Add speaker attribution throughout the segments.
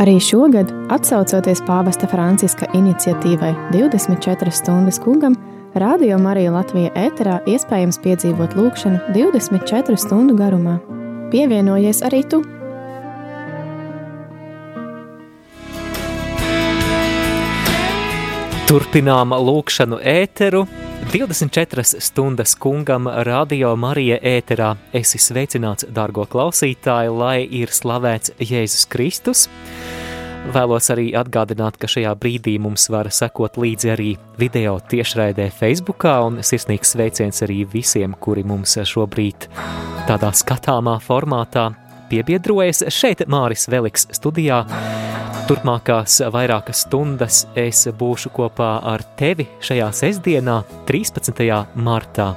Speaker 1: Arī šogad, atsaucoties pāvesta Franciska iniciatīvai 24 stundas kungam, Radio Marija Latvija ēterā iespējams piedzīvot lūkšanu 24 stundu garumā. Pievienojies arī tu!
Speaker 2: Turpinām lūkšanu ēteru. 24 stundas kungam Radio Marija ēterā. Esi sveicināts, dārgo klausītāji, lai ir slavēts Jēzus Kristus. Vēlos arī atgādināt, ka šajā brīdī mums var sekot līdzi arī video tiešraidē Facebookā un sirsnīgs sveiciens arī visiem, kuri mums šobrīd tādā skatāmā formātā piebiedrojas. Šeit Māris Veliks studijā. Turpmākās vairākas stundas es būšu kopā ar tevi šajā sestdienā, 13. martā.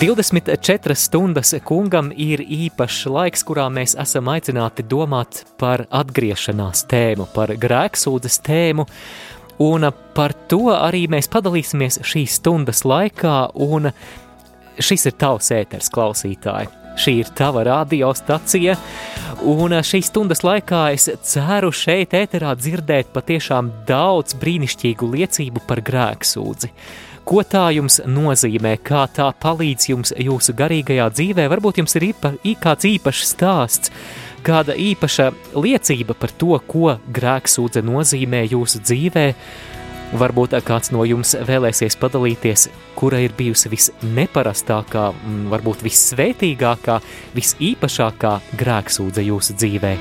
Speaker 2: 24 stundas kungam ir īpašs laiks, kurā mēs esam aicināti domāt par atgriešanās tēmu, par grēksūdzes tēmu, un par to arī mēs padalīsimies šīs stundas laikā, un šis ir tavs ēters klausītāji. Šī ir tava radiostacija, un šīs stundas laikā es ceru šeit ēterā dzirdēt patiešām daudz brīnišķīgu liecību par grēksūdzi. Ko tā jums nozīmē, kā tā palīdz jums jūsu garīgajā dzīvē? Varbūt jums ir īpa, kāds īpašs stāsts, kāda īpaša liecība par to, ko grēksūdze nozīmē jūsu dzīvē, Varbūt kāds no jums vēlēsies padalīties, kura ir bijusi visneparastākā, varbūt vissvētīgākā, visīpašākā grēksūdze jūsu dzīvē.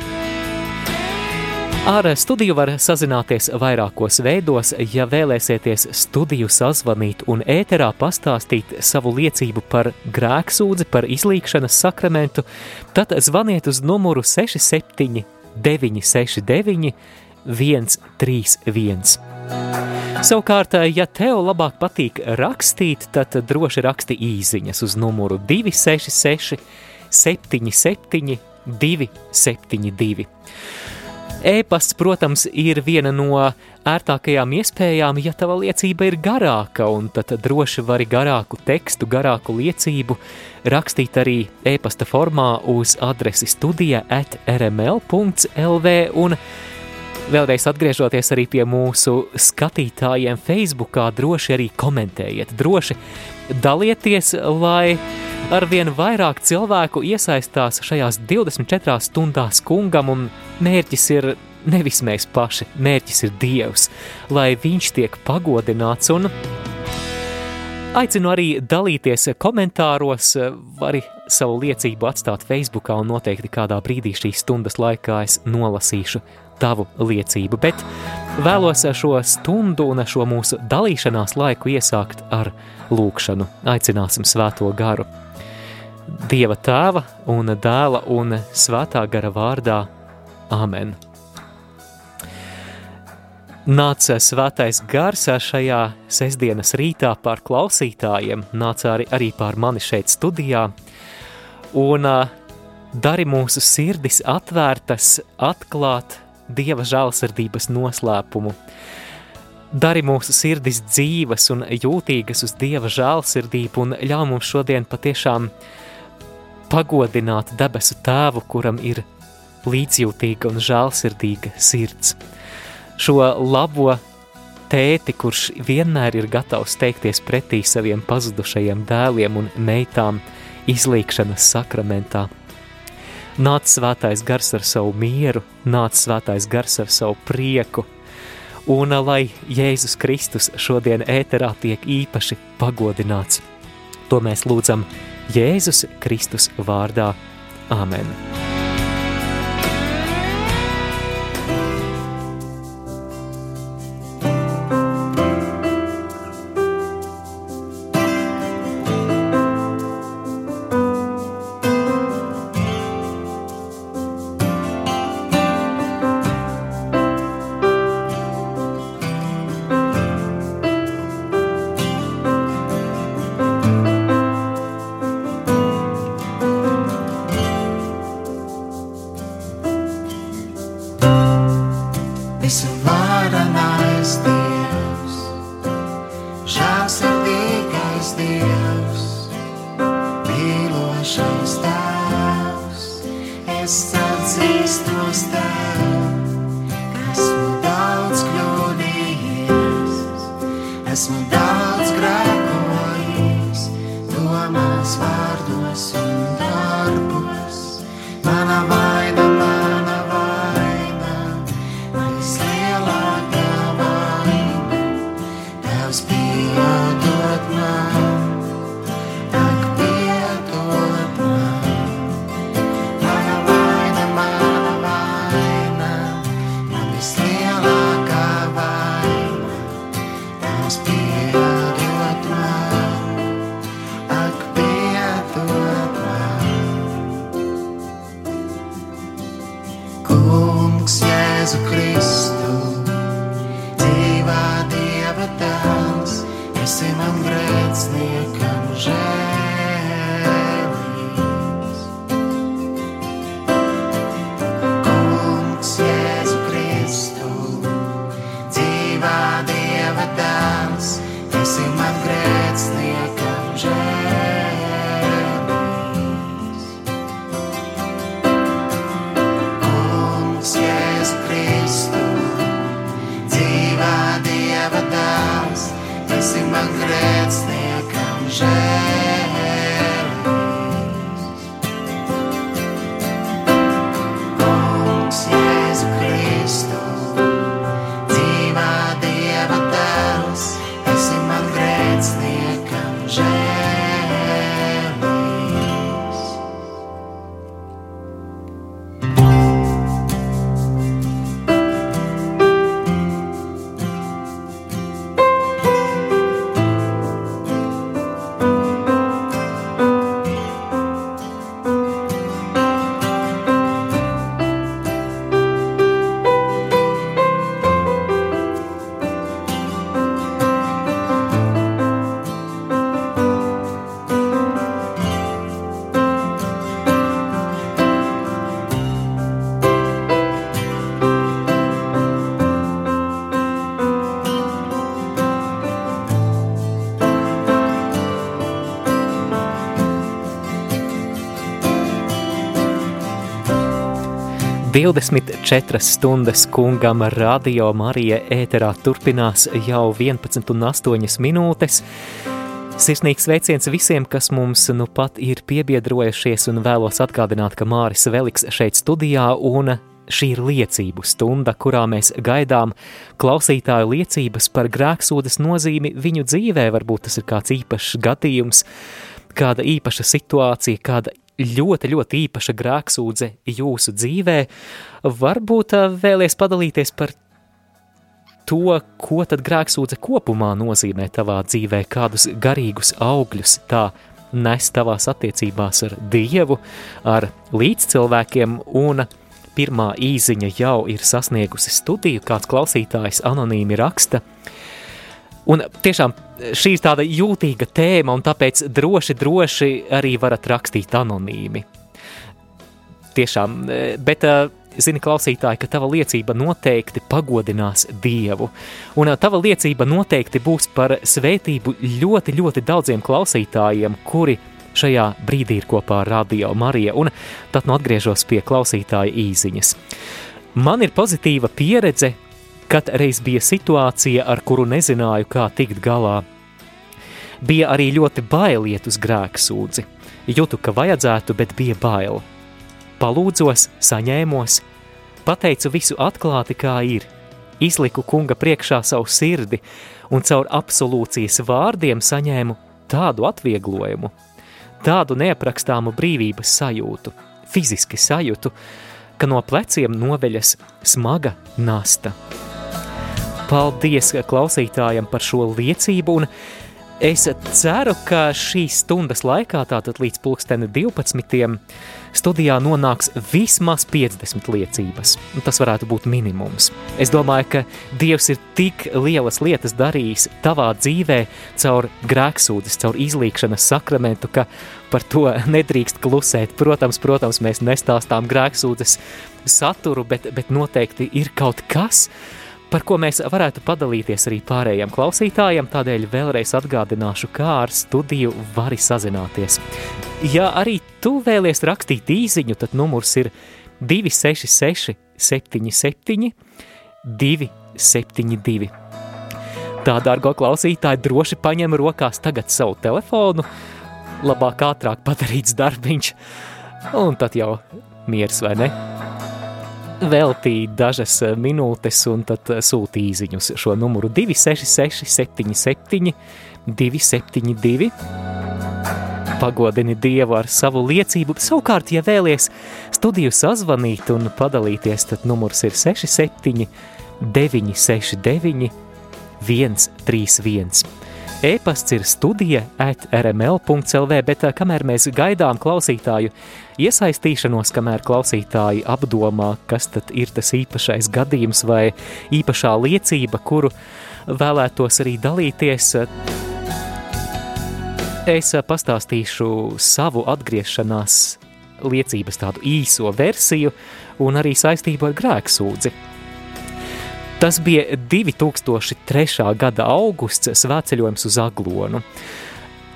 Speaker 2: Ar studiju var sazināties vairākos veidos, ja vēlēsieties studiju sazvanīt un ēterā pastāstīt savu liecību par grēksūdzi, par izlīkšanas sakramentu, tad zvaniet uz numuru 67 969 131. Savukārt, ja tev labāk patīk rakstīt, tad droši raksti īsiņas uz numuru 266, 77, 272. E-pasts, protams, ir viena no ērtākajām iespējām, ja tava liecība ir garāka, un tad droši vari garāku tekstu, garāku liecību rakstīt arī e-pasta formā uz adresi studija at rml.lv Vēlreiz atgriežoties arī pie mūsu skatītājiem Facebookā, droši arī komentējiet, droši dalieties, lai arvien vairāk cilvēku iesaistās šajās 24 stundās kungam, un mērķis ir nevis mēs paši, mērķis ir Dievs, lai viņš tiek pagodināts un Aicinu arī dalīties komentāros, arī savu liecību atstāt Facebookā un noteikti kādā brīdī šīs stundas laikā es nolasīšu tavu liecību, bet vēlos šo stundu un šo mūsu dalīšanās laiku iesākt ar lūkšanu. Aicināsim svēto garu. Dieva tēva un dēla un svētā gara vārdā Āmen. Nāca svētais gars šajā sestdienas rītā pār klausītājiem, nāca arī, arī pār mani šeit studijā, un dari mūsu sirdis atvērtas, atklāt Dieva žēlsirdības noslēpumu. Dari mūsu sirdis dzīves un jūtīgas uz Dieva žēlsirdību un ļauj mums šodien patiešām pagodināt debesu tēvu, kuram ir līdzjūtīga un žēlsirdīga sirds. Šo labo tēti, kurš vienmēr ir gatavs teikties pretī saviem pazudušajiem dēliem un meitām izlīkšanas sakramentā. Nāc svētais gars ar savu mieru, nāc svētais gars ar savu prieku, un lai Jēzus Kristus šodien ēterā tiek īpaši pagodināts. To mēs lūdzam Jēzus Kristus vārdā. Āmen! 24 stundas kungam radio Marija ēterā turpinās jau 11 un 8 minūtes. Sirsnīgs sveiciens visiem, kas mums nu pat ir piebiedrojušies un vēlos atgādināt, ka Māris Veliks šeit studijā un šī ir liecību stunda, kurā mēs gaidām klausītāju liecības par grēksūdas nozīmi viņu dzīvē. Varbūt tas ir kāds īpašs gadījums, kāda īpaša situācija, kāda ļoti, ļoti īpaša grēksūdze jūsu dzīvē. Varbūt vēlies padalīties par to, ko tad grēksūdze kopumā nozīmē tavā dzīvē, kādus garīgus augļus tā nes tavās attiecībās ar Dievu, ar līdzcilvēkiem, un pirmā īziņa jau ir sasniegusi studiju, kāds klausītājs anonīmi raksta – Un tiešām šī ir tāda jūtīga tēma, un tāpēc droši, droši arī varat rakstīt anonīmi. Tiešām, bet zini, klausītāji, ka tava liecība noteikti pagodinās Dievu, un tava liecība noteikti būs par svētību ļoti, ļoti daudziem klausītājiem, kuri šajā brīdī ir kopā ar Radio Mariju, un tad nu atgriežos pie klausītāja īziņas. Man ir pozitīva pieredze kad reiz bija situācija, ar kuru nezināju, kā tikt galā. Bija arī ļoti bail iet uz grēksūdzi. Jūtu, ka vajadzētu, bet bija bail. Palūdzos, saņēmos, pateicu visu atklāti, kā ir, izliku kunga priekšā savu sirdi un caur absolūcijas vārdiem saņēmu tādu atvieglojumu, tādu neaprakstāmu brīvības sajūtu, fiziski sajūtu, ka no pleciem noveļas smaga nasta. Paldies klausītājiem par šo liecību, es ceru, ka šīs stundas laikā, tātad līdz pulksteni 12. studijā nonāks vismaz 50 liecības. Tas varētu būt minimums. Es domāju, ka Dievs ir tik lielas lietas darījis tavā dzīvē caur grēksūdzes, caur izlīkšanas sakramentu, ka par to nedrīkst klusēt. Protams, protams mēs nestāstām grēksūdzes saturu, bet, bet noteikti ir kaut kas, par ko mēs varētu padalīties arī pārējiem klausītājiem, tādēļ vēlreiz atgādināšu, kā ar studiju vari sazināties. Ja arī tu vēlies rakstīt īziņu, tad numurs ir 266 77 272. Tā, dārgo klausītāji, droši paņem rokās tagad savu telefonu, labāk ātrāk padarīts darbiņš, un tad jau miers, vai ne? Veltīja dažas eh, minūtes un tad eh, sūtīja īziņus šo numuru 266 77 272. Pagodini Dievu ar savu liecību. Savukārt, ja vēlies studiju sazvanīt un padalīties, tad numurs ir 67 969 131. E-pasts ir studija at rml.lv, bet eh, kamēr mēs gaidām klausītāju iesaistīšanos, kamēr klausītāji apdomā, kas tad ir tas īpašais gadījums vai īpašā liecība, kuru vēlētos arī dalīties, es pastāstīšu savu atgriešanās liecības tādu īso versiju un arī saistību ar grēksūdzi. Tas bija 2003. gada augusts svētceļojums uz Aglonu.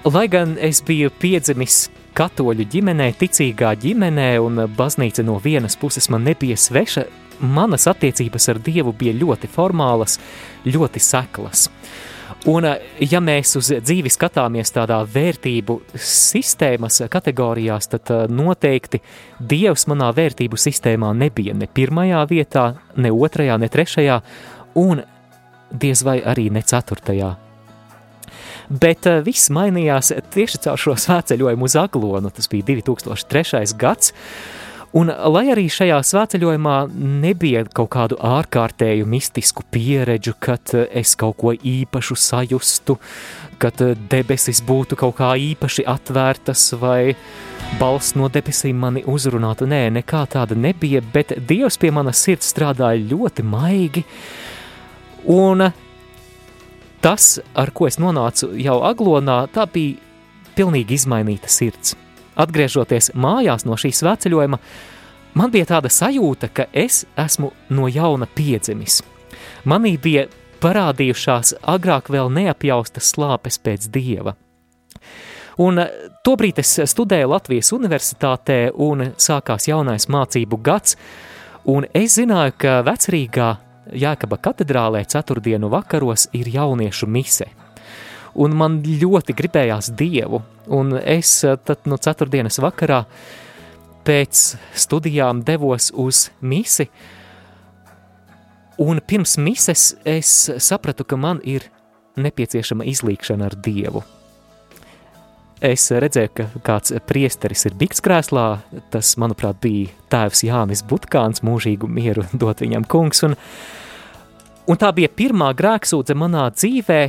Speaker 2: Lai gan es biju piedzimis katoļu ģimenē, ticīgā ģimenē, un baznīca no vienas puses man nebija sveša, manas attiecības ar Dievu bija ļoti formālas, ļoti seklas. Un, eh, ja mēs uz dzīvi skatāmies tādā vērtību sistēmas kategorijās, tad eh, noteikti Dievs manā vērtību sistēmā nebija ne pirmajā vietā, ne otrajā, ne trešajā, un diez vai arī ne ceturtajā. Bet uh, viss mainījās tieši caur šo svētceļojumu uz Aglonu, tas bija 2003. gads, Un, lai arī šajā svētceļojumā nebija kaut kādu ārkārtēju mistisku pieredžu, kad eh, es kaut ko īpašu sajustu, kad eh, debesis būtu kaut kā īpaši atvērtas vai balss no debesīm mani uzrunātu, nē, nekā tāda nebija, bet Dievs pie manas sirds strādāja ļoti maigi, un tas, ar ko es nonācu jau aglonā, tā bija pilnīgi izmainīta sirds – Atgriežoties mājās no šīs svētceļojuma, man bija tāda sajūta, ka es esmu no jauna piedzimis. Manī bija parādījušās agrāk vēl neapjaustas slāpes pēc dieva. Un eh, tobrīd es studēju Latvijas universitātē un sākās jaunais mācību gads, un es zināju, ka vecerīgā Jēkaba katedrālē ceturtdienu vakaros ir jauniešu mise – un man ļoti gribējās dievu. Un es eh, tad no ceturtdienas vakarā pēc studijām devos uz misi, un pirms mises es sapratu, ka man ir nepieciešama izlīkšana ar dievu. Es redzēju, ka kāds priesteris ir bikskrēslā, tas, manuprāt, bija tēvs Jānis Butkāns, mūžīgu mieru dot viņam kungs, un, un tā bija pirmā grēksūdze manā dzīvē,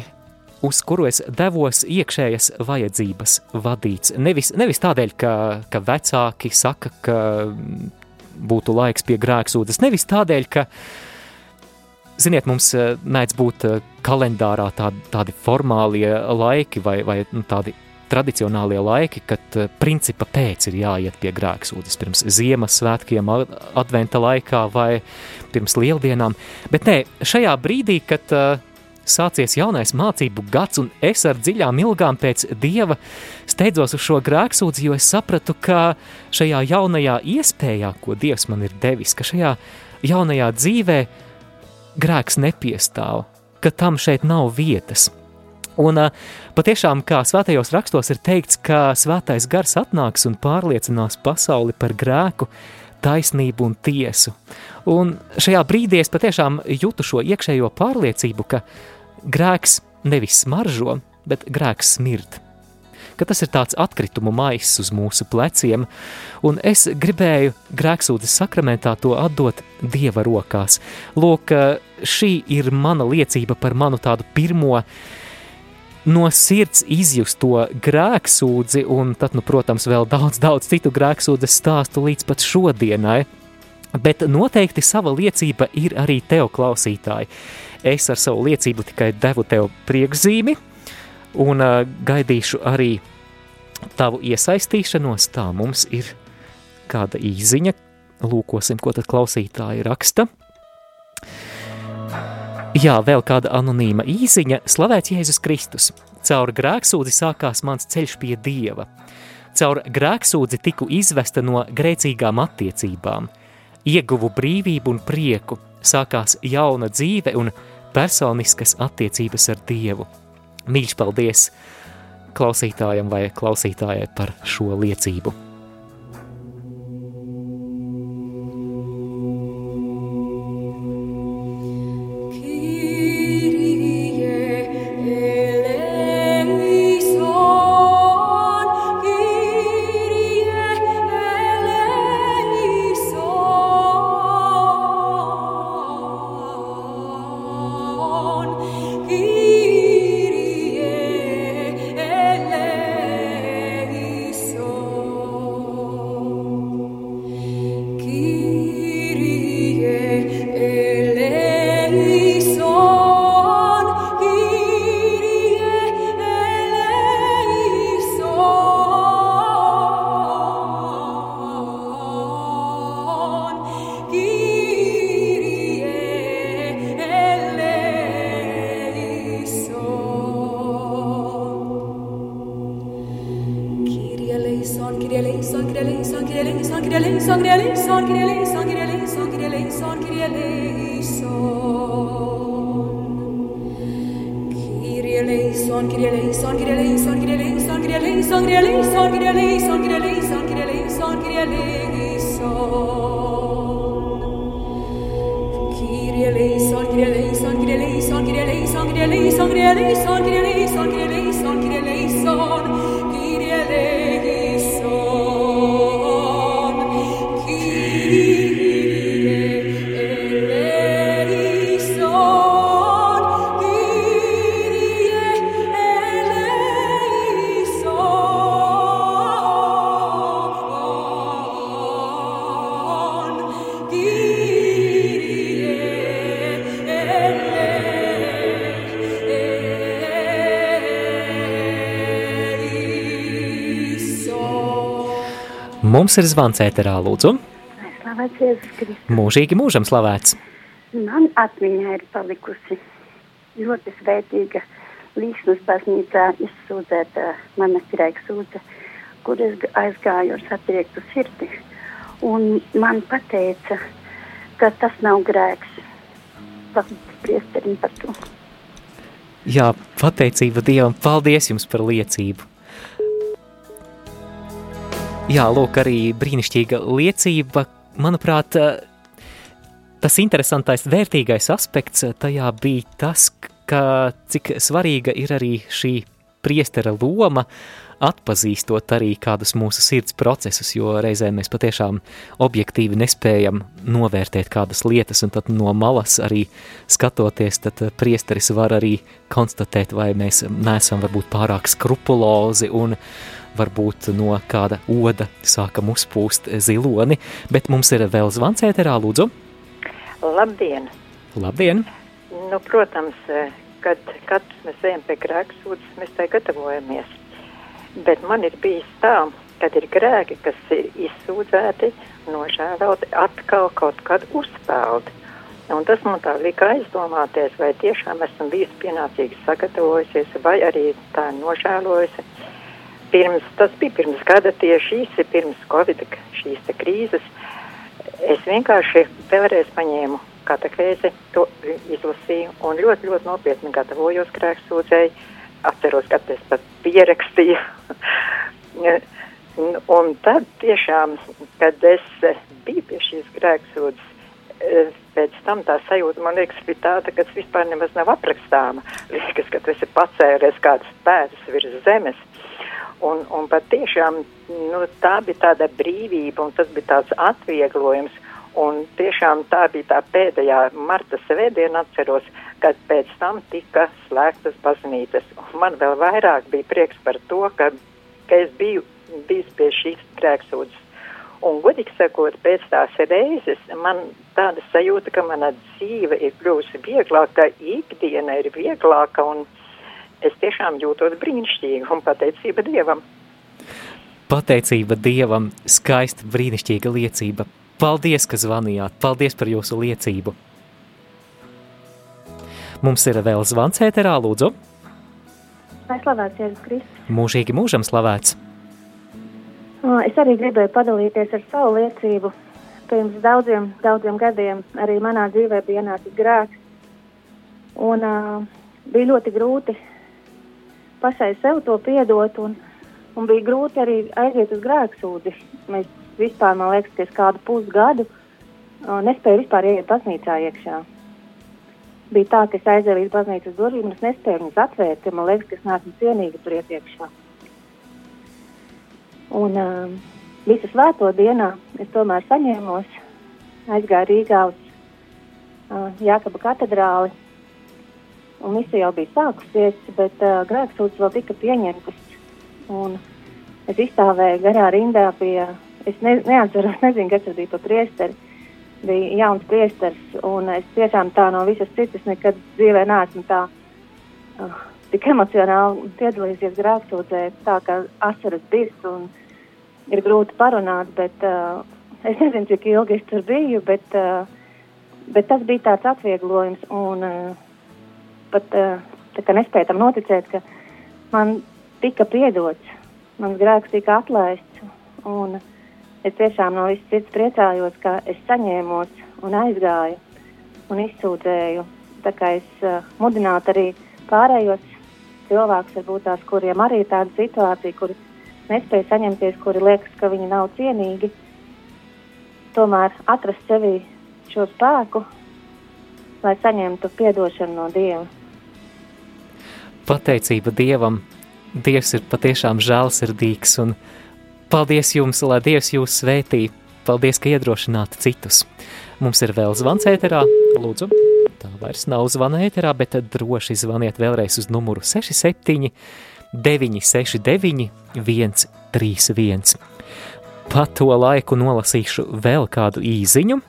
Speaker 2: uz kuru es devos iekšējas vajadzības vadīts. Nevis, nevis tādēļ, ka, ka vecāki saka, ka būtu laiks pie grēksūdzes, nevis tādēļ, ka, ziniet, mums eh, mēdz būt eh, kalendārā tādi, tādi formālie laiki vai, vai nu, tādi tradicionālie laiki, kad eh, principa pēc ir jāiet pie grēksūdzes, pirms Ziemassvētkiem, adventa laikā vai pirms lieldienām, bet nē, šajā brīdī, kad uh, sācies jaunais mācību gads, un es ar dziļām ilgām pēc dieva steidzos uz šo grēksūdzi, jo es sapratu, ka šajā jaunajā iespējā, ko dievs man ir devis, ka šajā jaunajā dzīvē grēks nepiestāv, ka tam šeit nav vietas. Un patiešām, kā svētajos rakstos ir teikts, ka svētais gars atnāks un pārliecinās pasauli par grēku, taisnību un tiesu. Un šajā brīdī es patiešām jūtu šo iekšējo pārliecību, ka grēks nevis smaržo, bet grēks smird. Ka tas ir tāds atkritumu maiss uz mūsu pleciem, un es gribēju grēksūdzes sakramentā to atdot Dieva rokās. Lūk, šī ir mana liecība par manu tādu pirmo no sirds izjust to grēksūdzi, un tad, nu, protams, vēl daudz, daudz citu grēksūdzes stāstu līdz pat šodienai. Bet noteikti sava liecība ir arī tev, klausītāji. Es ar savu liecību tikai devu tev priekšzīmi un uh, gaidīšu arī tavu iesaistīšanos. Tā mums ir kāda īziņa. Lūkosim, ko tad klausītāji raksta.
Speaker 3: Jā, vēl kāda anonīma īziņa – slavēts Jēzus Kristus. Caur grēksūdzi sākās mans ceļš pie Dieva. Caur grēksūdzi tiku izvesta no grēcīgām attiecībām. Ieguvu brīvību un prieku, sākās jauna dzīve un personiskas attiecības ar Dievu. Mīļš paldies klausītājam vai klausītājai par šo liecību. Gire Mums ir zvans ēterā, lūdzu.
Speaker 4: Slavēts Jēzus Kristus.
Speaker 3: Mūžīgi mūžam slavēts.
Speaker 4: Man atmiņā ir palikusi ļoti svētīga Līksnas baznīcā izsūdzēta mana grēka sūdze, kur es aizgāju ar satriektu sirdi. Un man pateica, ka tas nav grēks. Paldies priesterim par to.
Speaker 3: Jā, pateicība Dievam. Paldies jums par liecību. Jā, lūk, arī brīnišķīga liecība. Manuprāt, tas interesantais, vērtīgais aspekts tajā bija tas, ka cik svarīga ir arī šī priestera loma, atpazīstot arī kādus mūsu sirds procesus, jo reizēm mēs patiešām objektīvi nespējam novērtēt kādas lietas, un tad no malas arī skatoties, tad priesteris var arī konstatēt, vai mēs neesam varbūt pārāk skrupulozi un varbūt no kāda oda sākam uzpūst ziloni, bet mums ir vēl zvans ēterā, lūdzu.
Speaker 5: Labdien!
Speaker 3: Labdien!
Speaker 5: Nu, protams, kad katrs mēs ejam pie grēksūdzes, mēs tai gatavojamies. Bet man ir bijis tā, kad ir grēki, kas ir izsūdzēti, nožēloti, atkal kaut kad uzspēldi. Un tas man tā lika aizdomāties, vai tiešām esmu bijis pienācīgi sagatavojusies, vai arī tā nožēlojusi pirms, tas bija pirms gada tieši īsi pirms Covid šīs te krīzes. Es vienkārši vēlreiz paņēmu katehēzi, to izlasīju un ļoti, ļoti nopietni gatavojos grēksūdzēji. Atceros, ka es pat pierakstīju. un tad tiešām, kad es biju pie šīs grēksūdzes, pēc tam tā sajūta, man liekas, bija tāda, ka tas vispār nemaz nav aprakstāma. Liekas, ka tu esi pacēlies kādas pēdas virs zemes Un, un patiešām nu, tā bija tāda brīvība, un tas bija tāds atvieglojums. Un tiešām tā bija tā pēdējā marta svētdiena, atceros, kad pēc tam tika slēgtas baznīcas. Un man vēl vairāk bija prieks par to, ka, ka es biju bijis pie šīs grēksūdzes. Un, godīgi sakot, pēc tās reizes man tāda sajūta, ka mana dzīve ir kļuvusi vieglāka, ikdiena ir vieglāka un vieglāka es tiešām jūtos brīnišķīgi un pateicība Dievam.
Speaker 3: Pateicība Dievam, skaista brīnišķīga liecība. Paldies, ka zvanījāt, paldies par jūsu liecību.
Speaker 2: Mums ir vēl zvans ēterā, lūdzu.
Speaker 6: Lai slavēts Jēzus Kristus.
Speaker 2: Mūžīgi mūžam slavēts.
Speaker 6: Es arī gribēju padalīties ar savu liecību. Pirms daudziem, daudziem gadiem arī manā dzīvē bija ienācis grēks. Un uh, bija ļoti grūti pašai sev to piedot, un, un bija grūti arī aiziet uz grēksūdzi. Mēs vispār, man liekas, ka es kādu pusgadu uh, nespēju vispār ieiet baznīcā iekšā bija tā, ka es aizēju līdz baznīcas durvīm un es nespēju viņas atvērt, jo man liekas, ka es neesmu cienīga tur iekšā. Un uh, visu svēto dienā es tomēr saņēmos, aizgāju Rīgā uz uh, Jākaba katedrāli, un visu jau bija sākusies, bet uh, grēksūdzes vēl tika pieņemtas. Un es izstāvēju garā rindā pie, es ne, neatceros, nezinu, kas tas bija pa priesteri, bija jauns priesteris, un es tiešām tā no visas citas nekad dzīvē neesmu tā uh, tik emocionāli piedalījusies grēksūdzē, tā kā asaras birst un ir grūti parunāt, bet uh, es nezinu, cik ilgi es tur biju, bet, uh, bet tas bija tāds atvieglojums, un uh, pat kā nespēju tam noticēt, ka man tika piedots, mans grēks tika atlaists, un Es tiešām no visas sirds priecājos, ka es saņēmos un aizgāju un izsūdzēju. Tā kā es uh, mudinātu arī pārējos cilvēkus, varbūt tās, kuriem arī ir tāda situācija, kuri nespēja saņemties, kuri liekas, ka viņi nav cienīgi, tomēr atrast sevī šo spēku, lai saņemtu atdošanu no Dieva.
Speaker 2: Pateicība Dievam! Dievs ir patiešām žēlsirdīgs un Paldies jums, lai Dievs jūs svētī. Paldies, ka iedrošināt citus. Mums ir vēl zvans ēterā, lūdzu. Tā vairs nav zvana ēterā, bet droši zvaniet vēlreiz uz numuru 67 969 131. Pa to laiku nolasīšu vēl kādu īziņu.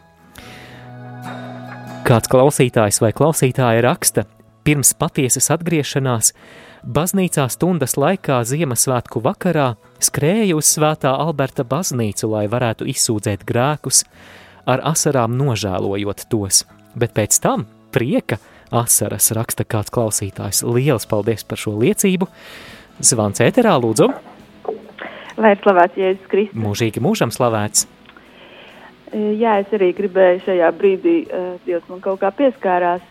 Speaker 2: Kāds klausītājs vai klausītāja raksta, pirms patiesas atgriešanās – Baznīcā stundas laikā Ziemassvētku vakarā skrēja uz Svētā Alberta baznīcu, lai varētu izsūdzēt grēkus, ar asarām nožēlojot tos, bet pēc tam prieka asaras raksta kāds klausītājs. Lielas paldies par šo liecību! Zvans ēterā, lūdzu!
Speaker 7: Lai ir slavēts Jēzus Kristus!
Speaker 2: Mūžīgi mūžam slavēts!
Speaker 7: Jā, es arī gribēju šajā brīdī, Dievs man kaut kā pieskārās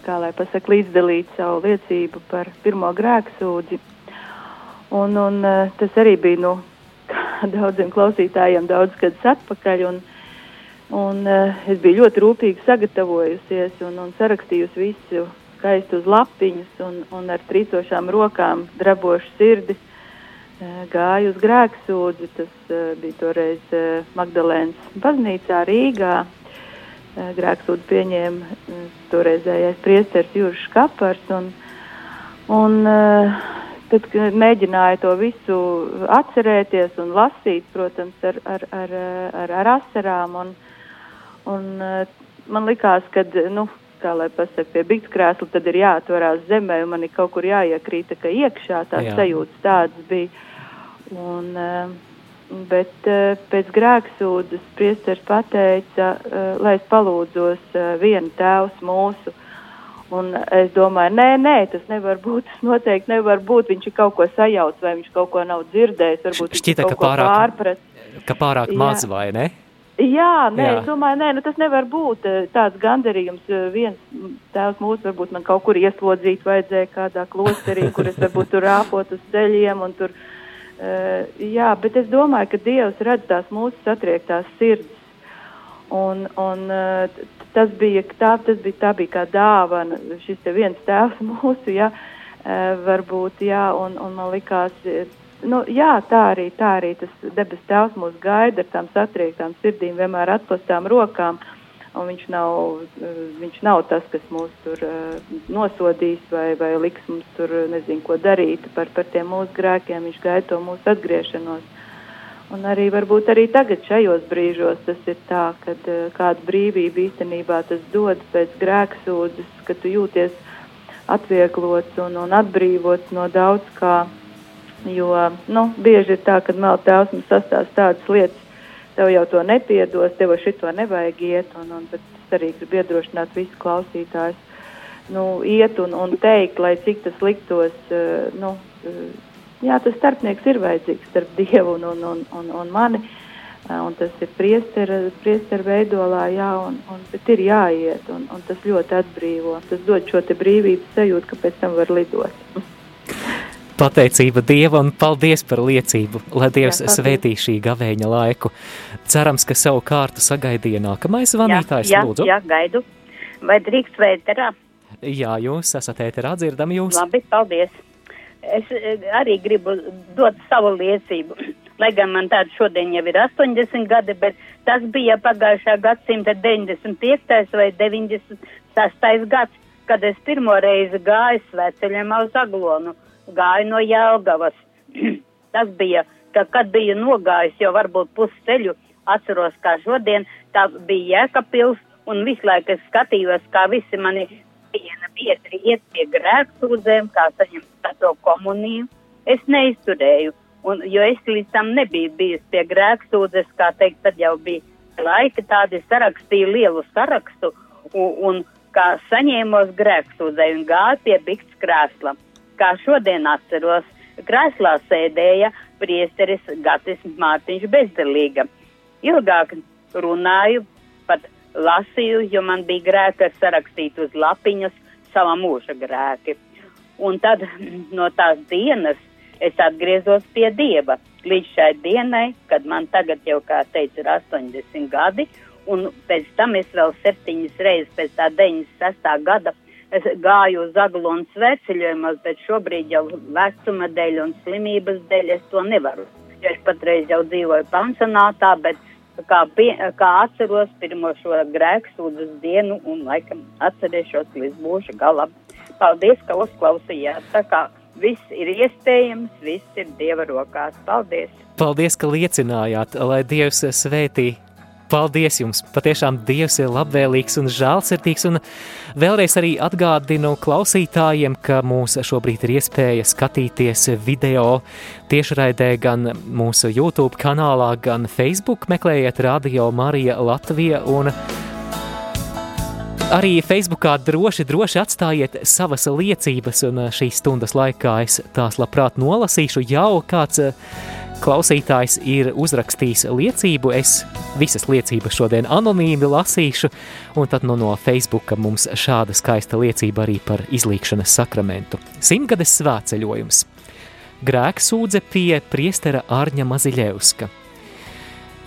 Speaker 7: kā lai pasaka, līdzdalīt savu liecību par pirmo grēku sūdzi. Un, un uh, tas arī bija nu, daudziem klausītājiem daudz gadus atpakaļ. Un, un, uh, es biju ļoti rūpīgi sagatavojusies un, un sarakstījusi visu skaistu uz lapiņas un, un ar trīcošām rokām, drabošu sirdi. Uh, gāju uz grēksūdzi, tas bija toreiz Magdalēnas baznīcā Rīgā. Eh, grēksūdu pieņēma eh, toreizējais priesteris Juris Kapars. Un, un, eh, tad mēģināja to visu atcerēties un lasīt, protams, ar, ar, ar, ar, ar asarām. Un, un man likās, ka, nu, kā lai pasaka, pie bigta krēsla, tad ir jāatvarās zemē, un man ir kaut kur jāiekrīt, ka iekšā tās Jā. sajūtas tādas bija. Un, uh, bet uh, pēc grēksūdas priesteris pateica, uh, lai es palūdzos uh, vienu tēvs mūsu. Un es domāju, nē, nē, tas nevar būt. Tas noteikti nevar būt. Viņš ir kaut ko sajaucis, vai viņš kaut ko nav dzirdējis. Varbūt
Speaker 2: Šķita,
Speaker 7: viņš
Speaker 2: ka pārāk, pārprast. Ka pārāk maz vai ne?
Speaker 7: Jā, nē, Jā. es domāju, nē, nu tas nevar būt tāds gandarījums. Viens tēvs mūsu varbūt man kaut kur ieslodzīt vajadzēja kādā klosterī, kur es varbūt tur rāpot uz ceļiem un tur uh, Uh, jā, bet es domāju, ka Dievs redz tās mūsu satriektās sirdis. Un, un uh, tas bija tā, tas bija, tā bija kā dāvana, šis te viens tēvs mūsu, jā, uh, varbūt, jā, un, un man likās, nu, jā, tā arī, tā arī tas debes tēvs mūs gaida ar tām satriektām sirdīm, vienmēr atplastām rokām. Uh, un viņš nav, eh, viņš nav tas, kas mūs tur uh, nosodīs vai, vai liks mums tur nezinu, ko darīt par, par tiem mūsu grēkiem. Viņš gaida to mūsu atgriešanos. Un arī varbūt arī tagad šajos brīžos tas ir tā, kad kāda brīvība īstenībā tas dod pēc grēksūdzes, ka tu jūties atvieglots un, un atbrīvots no daudz kā. Jo nu, bieži ir tā, ka vēl tēvs mums sastāsta tādas lietas, tev jau to nepiedos, tev šito nevajag iet, un, un es arī gribu iedrošināt visus klausītājus. nu, iet un, un teikt, lai cik tas liktos, uh, nu, uh, jā, tas starpnieks ir vajadzīgs starp Dievu un, un, un, un, un mani. Uh, un tas ir priesteru veidolā, jā, un, un, bet ir jāiet, un, un tas ļoti atbrīvo. Tas dod šo brīvības sajūtu, ka pēc tam var lidot.
Speaker 2: Pateicība Dievam un paldies par liecību, lai Dievs jā, svētī šī gavēņa laiku. Cerams, ka savu kārtu sagaidīja nākamais zvanītājs,
Speaker 8: jā, jā,
Speaker 2: lūdzu.
Speaker 8: Jā, gaidu. Vai drīkst vēterā?
Speaker 2: Jā, jūs esat ēterā, dzirdam jūs.
Speaker 8: Labi, paldies. Es eh, arī gribu dot savu liecību. Lai gan man tāda šodien jau ir 80 gadi, bet tas bija pagājušā gadsimta 95. vai 96. gads, kad es pirmo reizi gāju svētceļiem uz Aglonu, gāju no Jelgavas. tas bija, ka, kad biju nogājis jau varbūt pusceļu, atceros kā šodien, tā bija Jēkabpils, un visu laiku es skatījos, kā visi mani viena biedri iet pie grēksūdzēm, kā saņemt to komuniju. Es neizturēju, un, jo es līdz tam nebiju bijis pie grēksūdzes, kā teikt, tad jau bija laika tādi sarakstīju lielu sarakstu, un, un kā saņēmos grēksūdzēju un gāju pie bikts krēsla. Kā šodien atceros, krēslā sēdēja priesteris Gatis Mārtiņš bezdelīga. Ilgāk runāju, pat lasīju, jo man bija grēki sarakstīt uz lapiņas sava mūža grēki. Un tad no tās dienas es atgriezos pie Dieva līdz šai dienai, kad man tagad jau, kā teicu, ir 80 gadi, un pēc tam es vēl septiņas reizes pēc tā 96. gada es gāju uz Aglonu sveceļojumos, bet šobrīd jau vecuma dēļ un slimības dēļ es to nevaru. Jo es patreiz jau dzīvoju pansionātā, bet kā, pie, kā atceros pirmo šo grēksūdzes dienu un laikam atcerēšos līdz mūža galam. Paldies, ka uzklausījāt. Tā kā viss ir iespējams, viss ir Dieva rokās. Paldies!
Speaker 2: Paldies, ka liecinājāt, lai Dievs svētī Paldies jums! Patiešām Dievs ir labvēlīgs un žēlsirdīgs, un vēlreiz arī atgādinu klausītājiem, ka mūs šobrīd ir iespēja skatīties video tiešraidē gan mūsu YouTube kanālā, gan Facebook. Meklējiet Radio Marija Latvija un arī Facebookā droši, droši atstājiet savas liecības, un šīs stundas laikā es tās labprāt nolasīšu jau kāds klausītājs ir uzrakstījis liecību. Es visas liecības šodien anonīmi lasīšu, un tad nu, no Facebooka mums šāda skaista liecība arī par izlīkšanas sakramentu. Simtgades svētceļojums. Grēksūdze pie priestera Ārņa Maziļevska.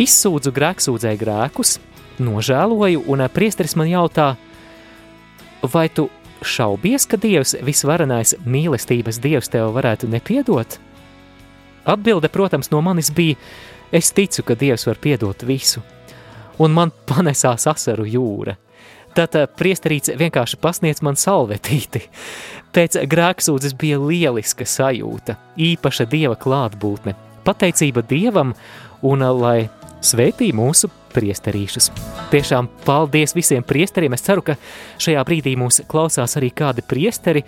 Speaker 2: Izsūdzu grēksūdzēju grēkus, nožēloju, un priesteris man jautā, vai tu šaubies, ka Dievs visvarenais mīlestības Dievs tev varētu nepiedot? Atbilde, protams, no manis bija: Es ticu, ka Dievs var piedot visu, un man panesās asaru jūra. Tad eh, priesterīts vienkārši pasniedz man salvetīti. Pēc grēksūdzes bija lieliska sajūta, īpaša Dieva klātbūtne, pateicība Dievam un eh, lai svētī mūsu priesterīšus. Tiešām paldies visiem priesteriem. Es ceru, ka šajā brīdī mūs klausās arī kādi priesteri.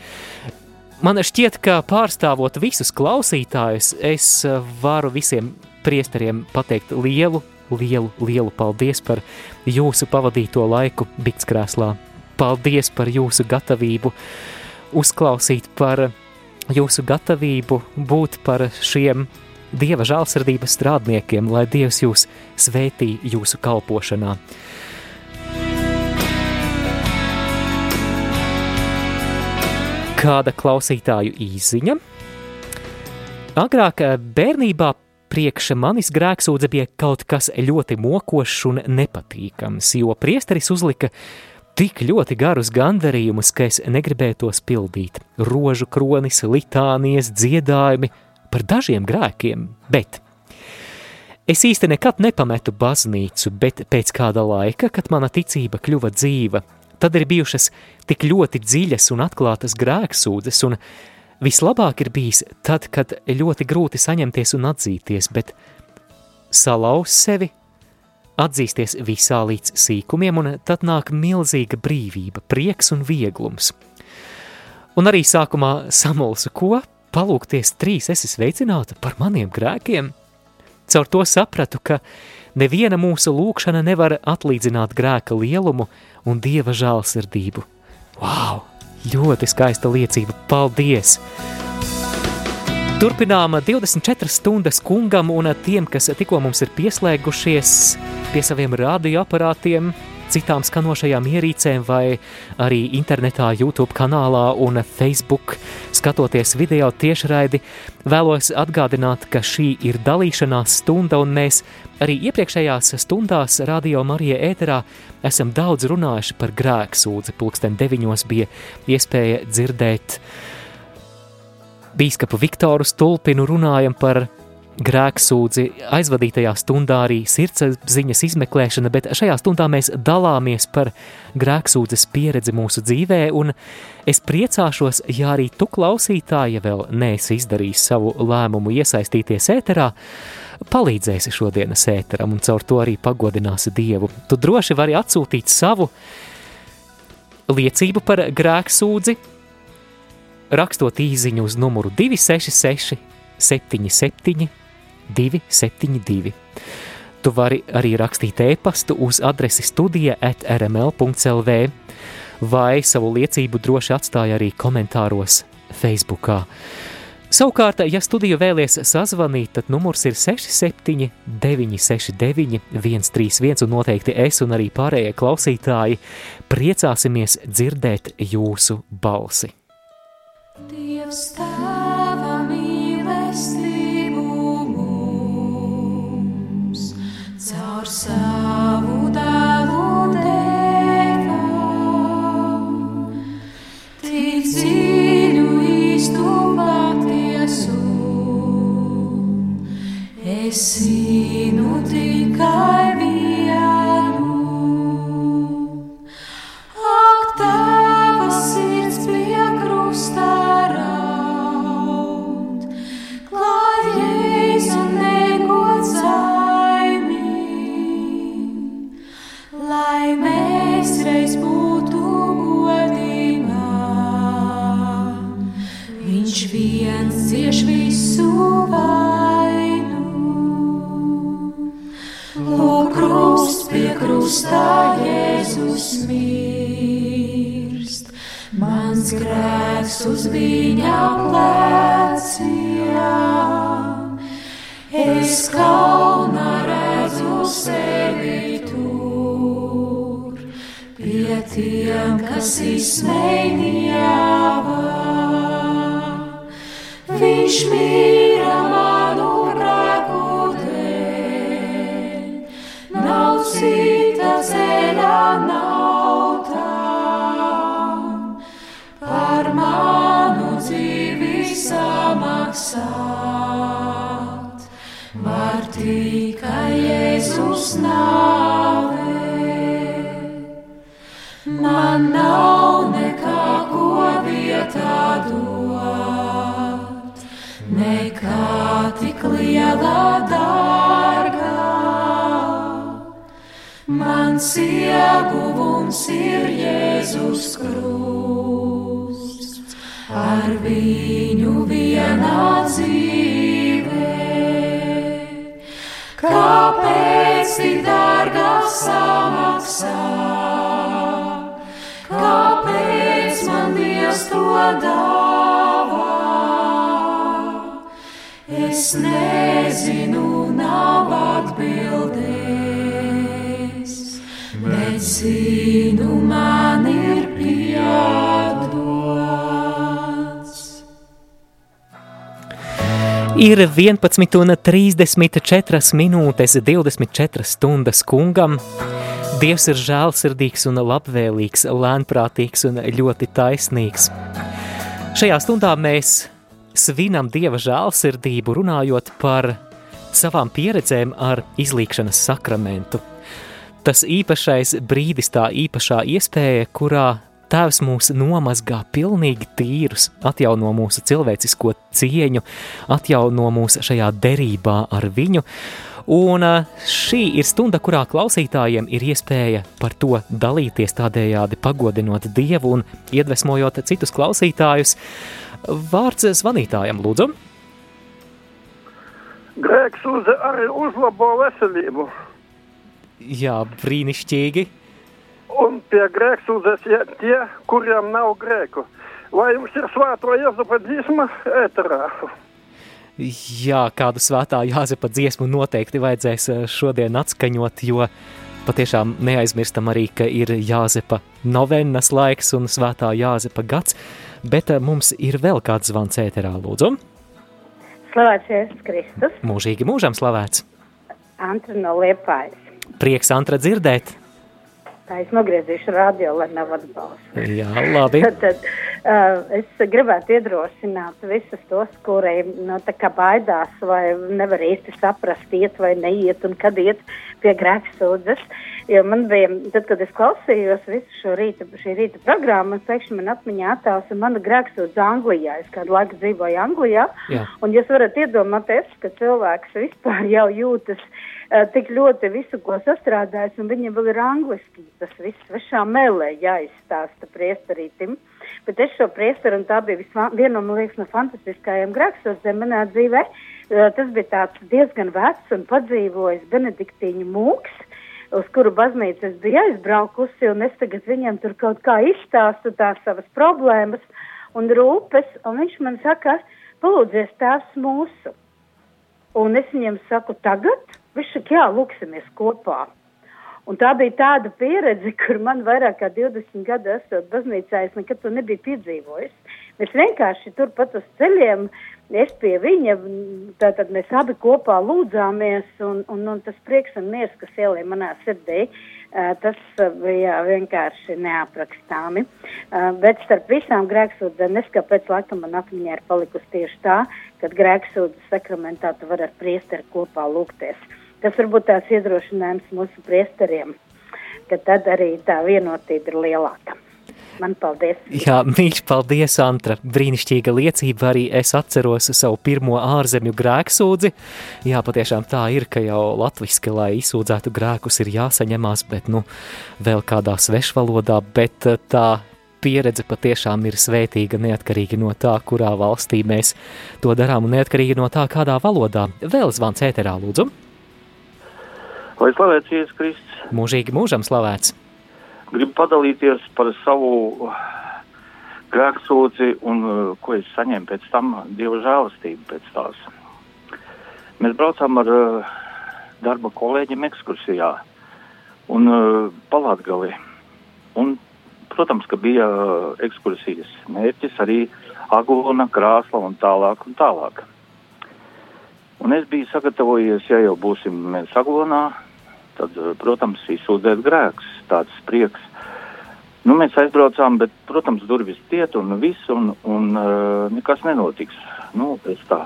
Speaker 2: Man šķiet, ka pārstāvot visus klausītājus, es eh, varu visiem priesteriem pateikt lielu, lielu, lielu paldies par jūsu pavadīto laiku Bitskrēslā. Paldies par jūsu gatavību uzklausīt, par jūsu gatavību būt par šiem Dieva žālsirdības strādniekiem, lai Dievs jūs svētī jūsu kalpošanā. Kāda klausītāju īziņa. Agrāk eh, bērnībā priekš manis grēksūdze bija kaut kas ļoti mokošs un nepatīkams, jo priesteris uzlika tik ļoti garus gandarījumus, ka es negribēju tos pildīt. Rožu kronis, litānijas, dziedājumi par dažiem grēkiem, bet es īsti nekad nepametu baznīcu, bet pēc kāda laika, kad mana ticība kļuva dzīva, Tad ir bijušas tik ļoti dziļas un atklātas grēksūdzes, un vislabāk ir bijis tad, kad ļoti grūti saņemties un atzīties, bet salauz sevi, atzīsties visā līdz sīkumiem, un tad nāk milzīga brīvība, prieks un vieglums. Un arī sākumā samulsu, ko palūkties trīs esi sveicināta par maniem grēkiem. Caur to sapratu, ka neviena mūsu lūkšana nevar atlīdzināt grēka lielumu un dieva žēlsirdību. Wow! Ļoti skaista liecība. Paldies! Turpinām 24 stundas kungam un tiem, kas tikko mums ir pieslēgušies pie saviem radioaparātiem, citām skanošajām ierīcēm vai arī internetā, YouTube kanālā un Facebook skatoties video tiešraidi, vēlos atgādināt, ka šī ir dalīšanās stunda un mēs arī iepriekšējās stundās Radio Marija ēterā esam daudz runājuši par grēksūdzi. Pulksten deviņos bija iespēja dzirdēt bīskapu Viktoru Stulpinu runājam par grēksūdzi, aizvadītajā stundā arī sirdsapziņas izmeklēšana, bet šajā stundā mēs dalāmies par grēksūdzes pieredzi mūsu dzīvē, un es priecāšos, ja arī tu klausītāji, ja vēl neesi izdarījis savu lēmumu iesaistīties ēterā, palīdzēsi šodienas ēteram un caur to arī pagodināsi Dievu. Tu droši vari atsūtīt savu liecību par grēksūdzi, rakstot īsiņu uz numuru 266, 77, 272. Tu vari arī rakstīt e-pastu uz adresi studija at rml.clv vai savu liecību droši atstāja arī komentāros Facebookā. Savukārt, ja studiju vēlies sazvanīt, tad numurs ir 67 969 131 un noteikti es un arī pārējie klausītāji priecāsimies dzirdēt jūsu balsi.
Speaker 9: Dievs tēva krustā Jēzus mirst, mans grēks uz viņa pleciem. Es kaunā redzu sevi tur, pie tiem, kas izsmējņāvā. Viņš mīra samaksāt. Var tikai Jēzus nāvē, man nav nekā ko vietā dot, nekā tik lielā dārgā. Mans ieguvums ir Jēzus krusts, ar viņu vienā dzīvē. Kāpēc tik dārgā samaksā? Kāpēc man Dievs to dāvā? Es nezinu, nav atbildēt bet zinu, man Ir
Speaker 2: 11,34 minūtes, 24 stundas kungam. Dievs ir žēlsirdīgs un labvēlīgs, lēnprātīgs un ļoti taisnīgs. Šajā stundā mēs svinam Dieva žēlsirdību, runājot par savām pieredzēm ar izlīkšanas sakramentu tas īpašais brīdis, tā īpašā iespēja, kurā Tēvs mūs nomazgā pilnīgi tīrus, atjauno mūsu cilvēcisko cieņu, atjauno mūs šajā derībā ar viņu. Un šī ir stunda, kurā klausītājiem ir iespēja par to dalīties tādējādi pagodinot Dievu un iedvesmojot citus klausītājus. Vārds zvanītājam, lūdzu.
Speaker 10: Grēks uz, arī uzlabo veselību.
Speaker 2: Jā, brīnišķīgi.
Speaker 10: Un pie grēksūdzes tie, kuriem nav grēku. Vai jums ir svēto Jāzepa dziesma ēterā?
Speaker 2: Jā, kādu svētā Jāzepa dziesmu noteikti vajadzēs eh, šodien atskaņot, jo patiešām neaizmirstam arī, ka ir Jāzepa novennas laiks un svētā Jāzepa gads, bet eh, mums ir vēl kāds zvans ēterā, lūdzu.
Speaker 11: Slavēts Jēzus Kristus.
Speaker 2: Mūžīgi mūžam slavēts.
Speaker 11: Antra no Liepājas.
Speaker 2: Prieks, Antra, dzirdēt.
Speaker 11: Tā es nogriezīšu radio, lai nav atbalsts.
Speaker 2: Jā, labi.
Speaker 11: tad, tad uh, es gribētu iedrošināt visus tos, kuri nu, baidās vai nevar īsti saprast, iet vai neiet un kad iet pie grēksūdzes. Jo man bija, tad, kad es klausījos visu šo rīta, šī rīta programmu, pēkšņi man atmiņā attēls mana grēksūdze Anglijā. Es kādu laiku dzīvoju Anglijā. Jā. Un jūs varat iedomāties, ka cilvēks vispār jau jūtas tik ļoti visu, ko sastrādājis, un viņam vēl ir angliski tas viss svešā mēlē jāizstāsta priesterītim. Bet es šo priesteru, un tā bija viena no, liekas, no fantastiskajiem grēksūdzēm manā dzīvē, uh, tas bija tāds diezgan vecs un padzīvojis benediktīņu mūks uz kuru baznīcu es biju aizbraukusi, un es tagad viņam tur kaut kā izstāstu tās savas problēmas un rūpes, un viņš man saka, palūdzies tās mūsu. Un es viņam saku, tagad? Saka, jā, lūksimies kopā. Un tā bija tāda pieredze, kur man vairāk kā 20 gadu esot baznīcā, es nekad to nebiju piedzīvojis. Mēs vienkārši turpat uz ceļiem es pie viņa, tātad mēs abi kopā lūdzāmies, un, un, un tas prieks un miers, kas ielīja manā sirdī, tas bija vienkārši neaprakstāmi. Bet starp visām grēksūdzēm, neskapēc laikam man atmiņā ir palikusi tieši tā, kad grēksūdzes sakramentā tu var ar priesteri kopā lūgties. Tas varbūt tās iedrošinājums mūsu priesteriem, ka tad arī tā vienotība ir lielāka. Man paldies.
Speaker 2: Jā, mīļš, paldies, Antra. Brīnišķīga liecība arī es atceros savu pirmo ārzemju grēksūdzi. Jā, patiešām tā ir, ka jau latviski, lai izsūdzētu grēkus, ir jāsaņemās, bet, nu, vēl kādā svešvalodā, bet eh, tā pieredze patiešām ir svētīga neatkarīgi no tā, kurā valstī mēs to darām un neatkarīgi no tā, kādā valodā. Vēl zvans ēterā, lūdzu.
Speaker 12: Lai slavēts Jēzus Kristus.
Speaker 2: Mūžīgi mūžam slavēts
Speaker 12: gribu padalīties par savu grēksūdzi un uh, ko es saņēmu pēc tam Dieva žēlastību pēc tās. Mēs braucām ar uh, darba kolēģiem ekskursijā un uh, palātgali. Un, protams, ka bija ekskursijas mērķis arī Agulona, Krāsla un tālāk un tālāk. Un es biju sagatavojies, ja jau būsim mēs Agulonā, tad, uh, protams, izsūdzēt grēks tāds prieks. Nu, mēs aizbraucām, bet, protams, durvis ciet un viss, un, un uh, nekas nenotiks. Nu, es tā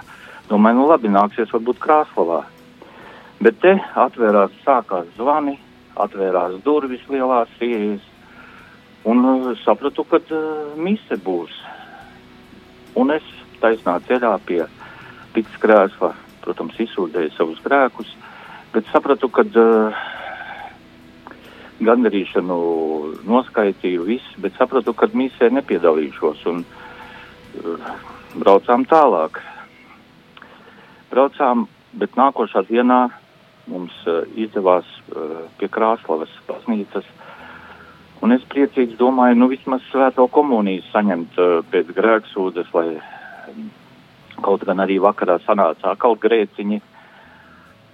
Speaker 12: domāju, nu labi, nāksies varbūt Krāslavā. Bet te atvērās, sākās zvani, atvērās durvis lielās ieejas, un uh, sapratu, ka uh, mise būs. Un es taisnā ceļā pie Pits krēsla, protams, izsūdzēju savus grēkus, bet sapratu, ka uh, gandarīšanu noskaitīju visu, bet sapratu, ka misē nepiedalīšos un uh, braucām tālāk. Braucām, bet nākošā dienā mums uh, izdevās uh, pie Krāslavas baznīcas, un es priecīgs domāju, nu vismaz svēto komuniju saņemt uh, pēc grēksūdes, lai um, kaut gan arī vakarā sanācā kaut grēciņi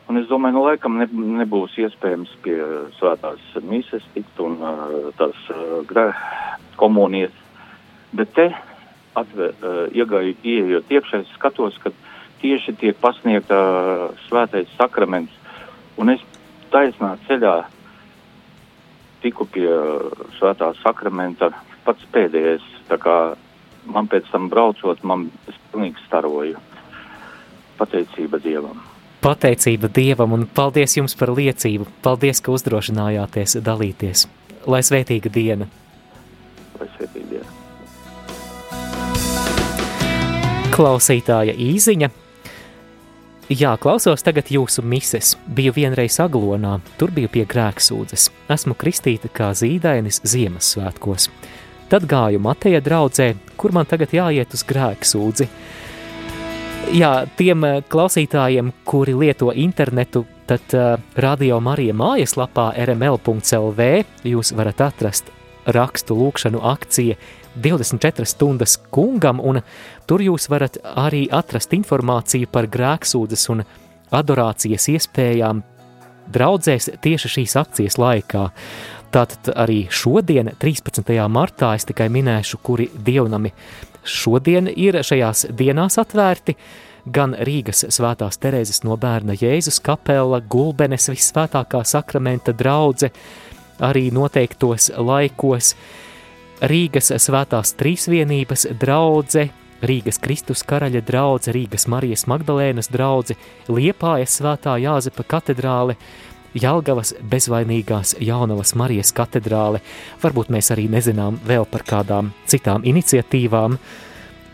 Speaker 12: Un es domāju, nu, laikam ne, nebūs iespējams pie svētās mises tikt un uh, tās uh, komunijas. Bet te atver, uh, iegāju, ieejot iekšā, es skatos, ka tieši tiek pasniegta uh, svētais sakraments. Un es taisnā ceļā tiku pie uh, svētā sakramenta pats pēdējais. Man pēc tam braucot, man es pilnīgi staroju. Pateicība Dievam!
Speaker 2: Pateicība Dievam un paldies jums par liecību. Paldies, ka uzdrošinājāties dalīties. Lai svētīga diena!
Speaker 12: Lai svētīga diena!
Speaker 2: Klausītāja īziņa. Jā, klausos tagad jūsu mises. Biju vienreiz aglonā, tur biju pie grēksūdzes. Esmu kristīta kā zīdainis Ziemassvētkos. Tad gāju Mateja draudzē, kur man tagad jāiet uz grēksūdzi. Jā, tiem eh, klausītājiem, kuri lieto internetu, tad uh, Radio Marija mājaslapā rml.lv jūs varat atrast rakstu lūkšanu akcija 24 stundas kungam, un tur jūs varat arī atrast informāciju par grēksūdzes un adorācijas iespējām draudzēs tieši šīs akcijas laikā. Tātad arī šodien, 13. martā, es tikai minēšu, kuri dievnami šodien ir šajās dienās atvērti, gan Rīgas svētās Terēzes no bērna Jēzus kapela, Gulbenes visvētākā sakramenta draudze, arī noteiktos laikos Rīgas svētās trīsvienības draudze, Rīgas Kristus karaļa draudze, Rīgas Marijas Magdalēnas draudze, Liepājas svētā Jāzepa katedrāle, Jelgavas bezvainīgās Jaunavas Marijas katedrāle. Varbūt mēs arī nezinām vēl par kādām citām iniciatīvām,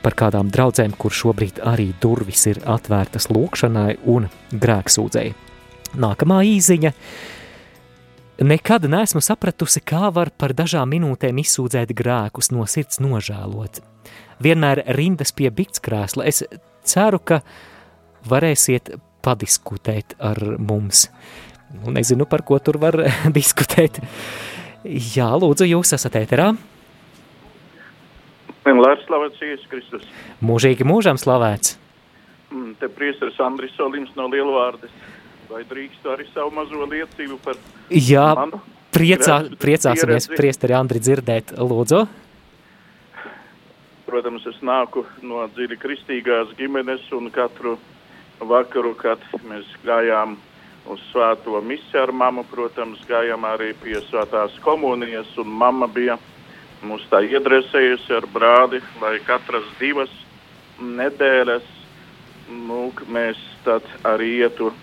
Speaker 2: par kādām draudzēm, kur šobrīd arī durvis ir atvērtas lūkšanai un grēksūdzēji. Nākamā īziņa – Nekad neesmu sapratusi, kā var par dažām minūtēm izsūdzēt grēkus, no sirds nožēlot. Vienmēr rindas pie biktskrēsla. Es ceru, ka varēsiet padiskutēt ar mums. Nu, nezinu, par ko tur var diskutēt. Jā, lūdzu, jūs esat ēterā.
Speaker 13: Vienmēr slavēts Jēzus Kristus.
Speaker 2: Mūžīgi mūžam slavēts.
Speaker 13: Mm, te priesteris Andris Solims no Lielvārdes vai drīkstu arī savu mazo liecību par
Speaker 2: Jā,
Speaker 13: manu
Speaker 2: priecā, priecāsimies priesteri Andri dzirdēt, lūdzu.
Speaker 13: Protams, es nāku no dziļi kristīgās ģimenes un katru vakaru, kad mēs gājām uz svēto misiju ar mammu, protams, gājām arī pie svētās komunijas un mamma bija mūs tā iedresējusi ar brāli, lai katras divas nedēļas nu, mēs tad arī ietu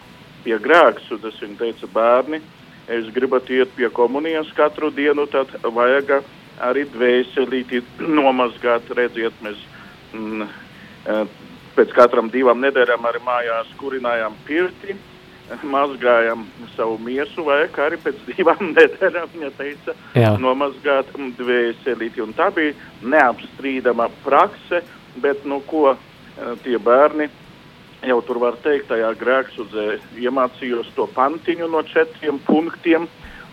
Speaker 13: pie grēks, un tas viņa teica bērni, es gribat iet pie komunijas katru dienu, tad vajag arī dvēselīti nomazgāt, redziet, mēs mm, eh, pēc katram divām nedēļām arī mājās kurinājām pirti, mazgājām savu miesu, vajag arī pēc divām nedēļām, viņa teica,
Speaker 2: Jā.
Speaker 13: nomazgāt dvēselīti, un tā bija neapstrīdama prakse, bet, nu, ko eh, tie bērni jau tur var teikt, tajā grēksudzē iemācījos to pantiņu no četriem punktiem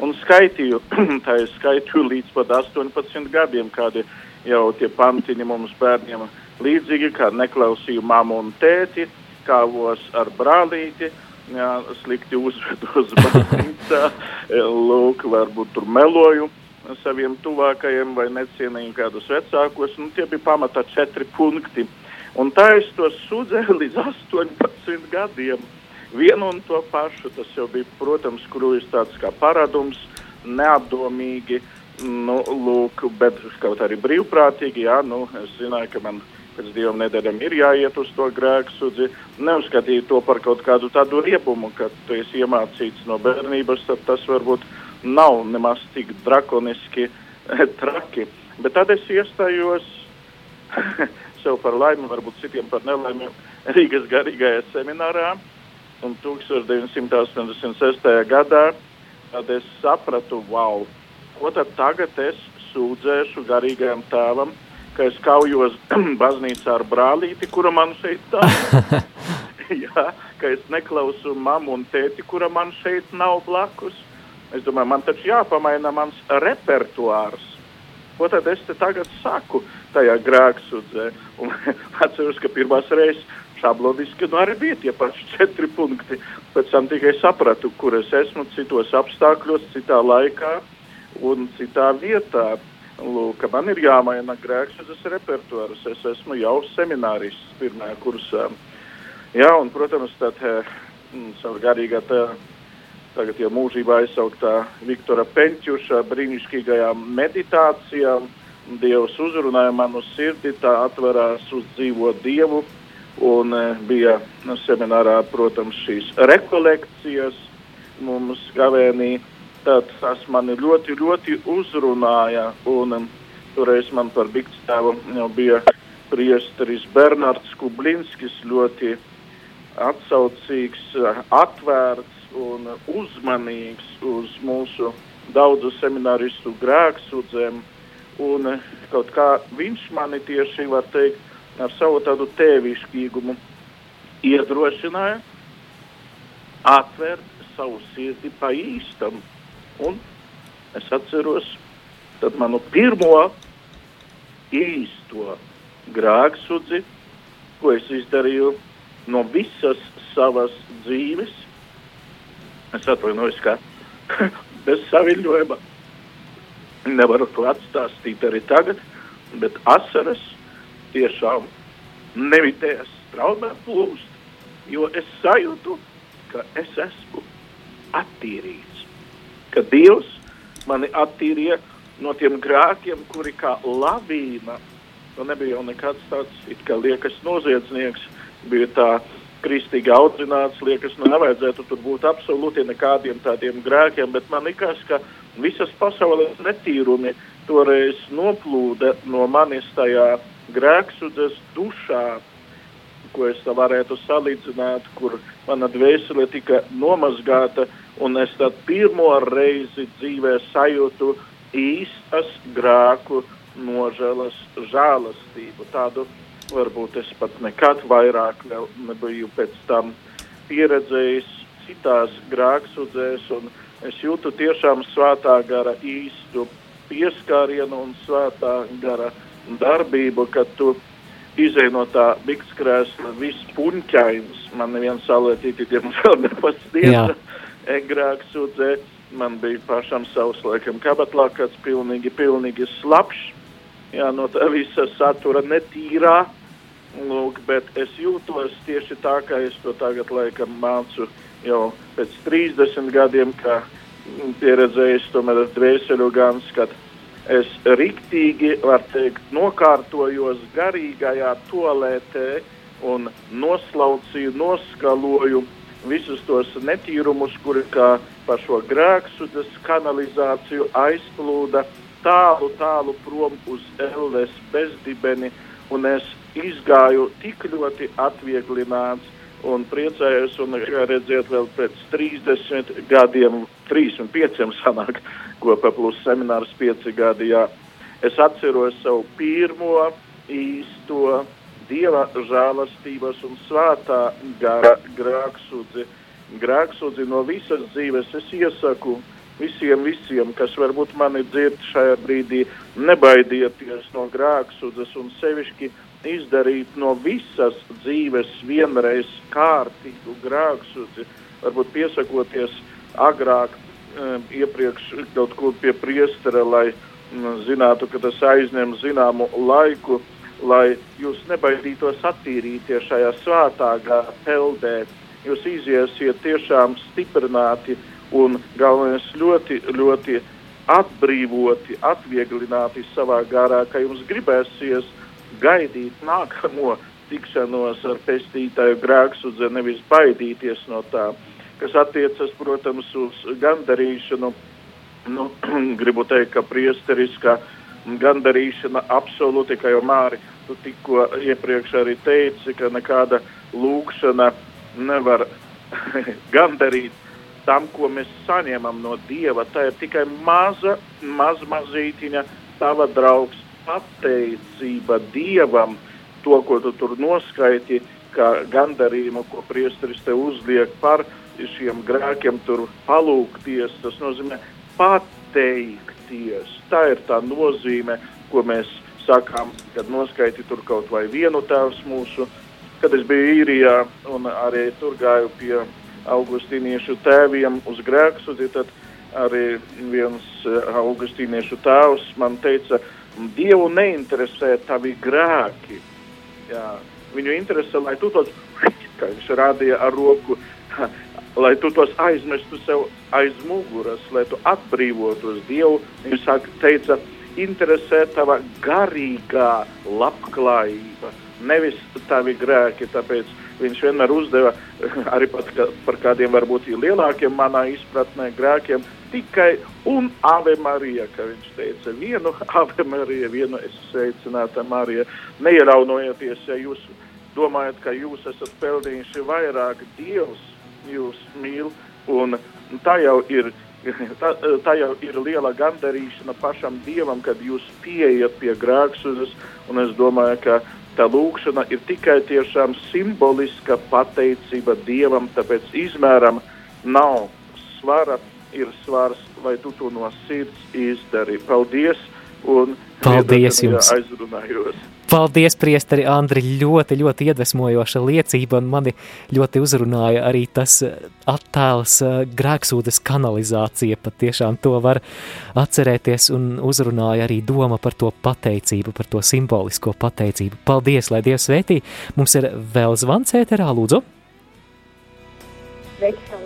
Speaker 13: un skaitīju. tā es skaitīju līdz pat 18 gadiem, kādi jau tie pantiņi mums bērniem līdzīgi, kā neklausīju mammu un tēti, kāvos ar brālīti, jā, slikti uzvedos baznīcā, lūk, varbūt tur meloju saviem tuvākajiem vai necienīju kādus vecākos, nu tie bija pamatā četri punkti. Un tā es to sūdzēju līdz 18 gadiem. Vienu un to pašu. Tas jau bija, protams, krujas tāds kā paradums, neapdomīgi, nu, lūk, bet kaut arī brīvprātīgi. Jā, nu, es zināju, ka man pēc divām nedēļām ir jāiet uz to grēksudzi. Neuzskatīju to par kaut kādu tādu riebumu, ka tu esi iemācīts no bērnības, tad tas varbūt nav nemaz tik drakoniski traki. Bet tad es iestājos sev par laimi, varbūt citiem par nelaimi Rīgas garīgajā seminārā. Un 1986. gadā es sapratu, wow, ko tad tagad es sūdzēšu garīgajam tēvam, ka es kaujos baznīcā ar brālīti, kura man šeit tā. Jā, ka es neklausu mammu un tēti, kura man šeit nav blakus. Es domāju, man taču jāpamaina mans repertuārs. Ko tad es te tagad saku tajā grēksudzē? Atceros, ka pirmās reizes šabloniski nu arī bija tie paši četri punkti. Pēc tam tikai sapratu, kur es esmu, citos apstākļos, citā laikā un citā vietā. Lūk, man ir jāmaina grēksudzes repertuārs. Es esmu jau seminārists pirmajā kursā. Jā, un, protams, tad mm, savu garīgā tā tagad jau mūžībā aizsauktā Viktora Peņķuša brīnišķīgajā meditācijā. Dievs uzrunāja manu sirdi, tā atverās uz dzīvo Dievu. Un e, bija seminārā, protams, šīs rekolekcijas mums gavēnī. Tad tas mani ļoti, ļoti uzrunāja. Un um, toreiz man par biktstāvu jau bija priesteris Bernards Kublinskis, ļoti atsaucīgs, atvērts un uzmanīgs uz mūsu daudzu semināristu grēksudzēm. Un eh, kaut kā viņš mani tieši var teikt ar savu tādu tēvišķīgumu iedrošināja atvērt savu sirdi pa īstam. Un es atceros manu pirmo īsto grēksudzi, ko es izdarīju no visas savas dzīves. Es atvainojos, ka bez saviņojuma nevaru to atstāstīt arī tagad, bet asaras tiešām nemitējas straumē plūst, jo es sajūtu, ka es esmu attīrīts, ka Dievs mani attīrīja no tiem grēkiem, kuri kā lavīna, nu nebija jau nekāds tāds, it kā liekas noziedznieks, bija tā kristīgi audzināts, liekas, nu nevajadzētu tur būt absolūti nekādiem tādiem grēkiem, bet man likās, ka visas pasaules netīrumi toreiz noplūda no manis tajā grēksudzes dušā, ko es varētu salīdzināt, kur mana dvēsele tika nomazgāta, un es tad pirmo reizi dzīvē sajūtu īstas grēku nožēlas žēlastību. Tādu varbūt es pat nekad vairāk nebiju pēc tam pieredzējis citās grēksudzēs, un es jūtu tiešām svētā gara īstu pieskārienu un svētā gara darbību, kad tu izēj no tā biks krēsla viss puņķains. Man neviens salētīti, diemžēl, nepasniedza grēksudzē. Man bija pašam savs, laikam, kabatlākats pilnīgi, pilnīgi slapšs. Jā, no tā visa satura netīrā. Lūk, bet es jūtos tieši tā, kā es to tagad laikam mācu jau pēc 30 gadiem, kā pieredzējis tomēr dvēseli gans, kad es riktīgi, var teikt, nokārtojos garīgajā toalētē un noslaucīju, noskaloju visus tos netīrumus, kuri pa šo grēksudas kanalizāciju aizplūda tālu, tālu prom uz Elles bezdibeni, un es izgāju tik ļoti atvieglināts un priecājos, un redzēt vēl pēc 30 gadiem, 3 un 5 sanāk, kopā plus seminārs 5 gadi, jā. Es atceros savu pirmo īsto dieva žēlastības un svētā gara grēksudzi grēksudzi no visas dzīves. Es iesaku visiem, visiem, kas varbūt mani dzird šajā brīdī, nebaidieties no grēksudzes un sevišķi izdarīt no visas dzīves vienreiz kārtīgu grēksudzi, varbūt piesakoties agrāk, um, iepriekš kaut kur pie priestera, lai um, zinātu, ka tas aizņem zināmu laiku, lai jūs nebaidītos attīrīties šajā svētā gārā peldē, jūs iziesiet tiešām stiprināti un galvenais ļoti, ļoti atbrīvoti, atvieglināti savā garā, ka jums gribēsies gaidīt nākamo tikšanos ar pestītāju grēksudzi, nevis baidīties no tā, kas attiecas, protams, uz gandarīšanu. Nu, gribu teikt, ka priesteriskā gandarīšana absolūti, kā jau Māri, tu tikko iepriekš arī teici, ka nekāda lūkšana nevar gandarīt tam, ko mēs saņemam no Dieva. Tā ir tikai maza, maz mazītiņa tava draugs pateicība Dievam, to, ko tu tur noskaiti, kā gandarījumu, ko priesteris te uzliek par šiem grēkiem, tur palūkties. Tas nozīmē pateikties. Tā ir tā nozīme, ko mēs sakām, kad noskaiti tur kaut vai vienu tēvs mūsu kad es biju īrijā un arī tur gāju pie augustīniešu tēviem uz grēksudzi, tad arī viens eh, augustīniešu tēvs man teica, Dievu neinteresē tavi grēki. Jā, viņu interesē, lai tu tos, kā viņš rādīja ar roku, lai tu tos aizmestu sev aiz muguras, lai tu atbrīvotos Dievu. Viņš saka, teica, interesē tava garīgā labklājība nevis tavi grēki. Tāpēc viņš vienmēr uzdeva arī pat, ka, par kādiem varbūt lielākiem manā izpratnē grēkiem. Tikai un Ave Marija, ka viņš teica, vienu Ave Marija, vienu es sveicināta Marija. Neieraunojoties, ja jūs domājat, ka jūs esat pelnījuši vairāk, Dievs jūs mīl, un tā jau ir. Tā, tā jau ir liela gandarīšana pašam Dievam, kad jūs pieejat pie grēksūdzes, un es domāju, ka tā lūkšana ir tikai tiešām simboliska pateicība Dievam, tāpēc izmēram nav svara ir svars, vai tu to no sirds izdari. Paldies! Un
Speaker 2: Paldies jums!
Speaker 13: Aizrunājos!
Speaker 2: Paldies, priesteri Andri, ļoti, ļoti iedvesmojoša liecība, un mani ļoti uzrunāja arī tas attēls grēksūdas kanalizācija, pat tiešām to var atcerēties, un uzrunāja arī doma par to pateicību, par to simbolisko pateicību. Paldies, lai Dievs svētī! Mums ir vēl zvans ēterā, lūdzu!
Speaker 14: Sveiki!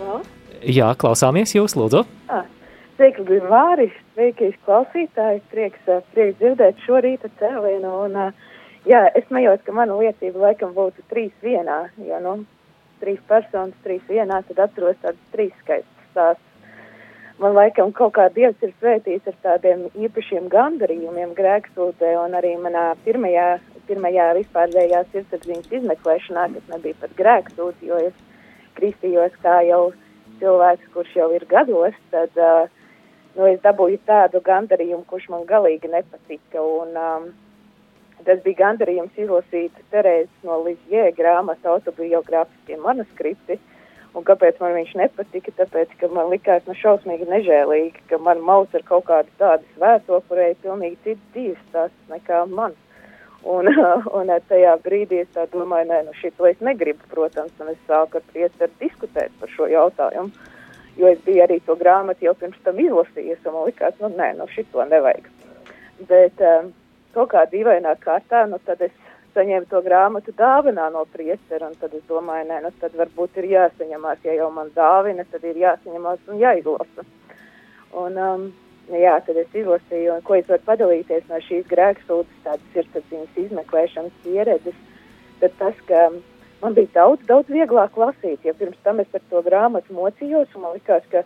Speaker 2: Jā, klausāmies jūs, lūdzu!
Speaker 14: Ah, sveiki, Grimvāri! Sveiki, klausītāji! Prieks, prieks dzirdēt šo rīta cēlienu, un uh, Jā, es smējos, ka mana liecība laikam būtu trīs vienā, jo, nu, trīs personas, trīs vienā, tad atceros tādas trīs skaistas stāstus. Man laikam kaut kā Dievs ir svētījis ar tādiem īpašiem gandarījumiem grēksūtē un arī manā pirmajā, pirmajā vispārējā sirdsapziņas izmeklēšanā, kas nebija pat grēksūti, jo es kristījos kā jau cilvēks, kurš jau ir gados, tad, uh, nu, es dabūju tādu gandarījumu, kurš man galīgi nepatika. Un, um, Tas bija gandarījums izlasīt Terēzes no Lizjē grāmatu autobiogrāfiskie manuskripti. Un kāpēc man viņš nepatika? Tāpēc, ka man likās nu, šausmīgi nežēlīgi, ka man maus ar kaut kādu tādu svēto, kurai ir pilnīgi cits dzīves stāsts nekā man. Un, un tajā brīdī es domāju, nē, nu šito es negribu, protams, un es sāku ar priesteru diskutēt par šo jautājumu, jo es biju arī to grāmatu jau pirms tam izlasījis, un man likās, nu nē, nu šito nevajag. Bet, um, kaut kā dīvainā kārtā, nu tad es saņēmu to grāmatu dāvinā no priestera, un tad es domāju, nē, nu tad varbūt ir jāsaņemās, ja jau man dāvina, tad ir jāsaņemās un jāizlasa. Un, um, jā, tad es izlasīju, un ko es varu padalīties no šīs grēksūdas, tādas sirdsapziņas izmeklēšanas pieredzes, tad tas, ka man bija daudz, daudz vieglāk lasīt, ja pirms tam es par to grāmatu mocījos, un man likās, ka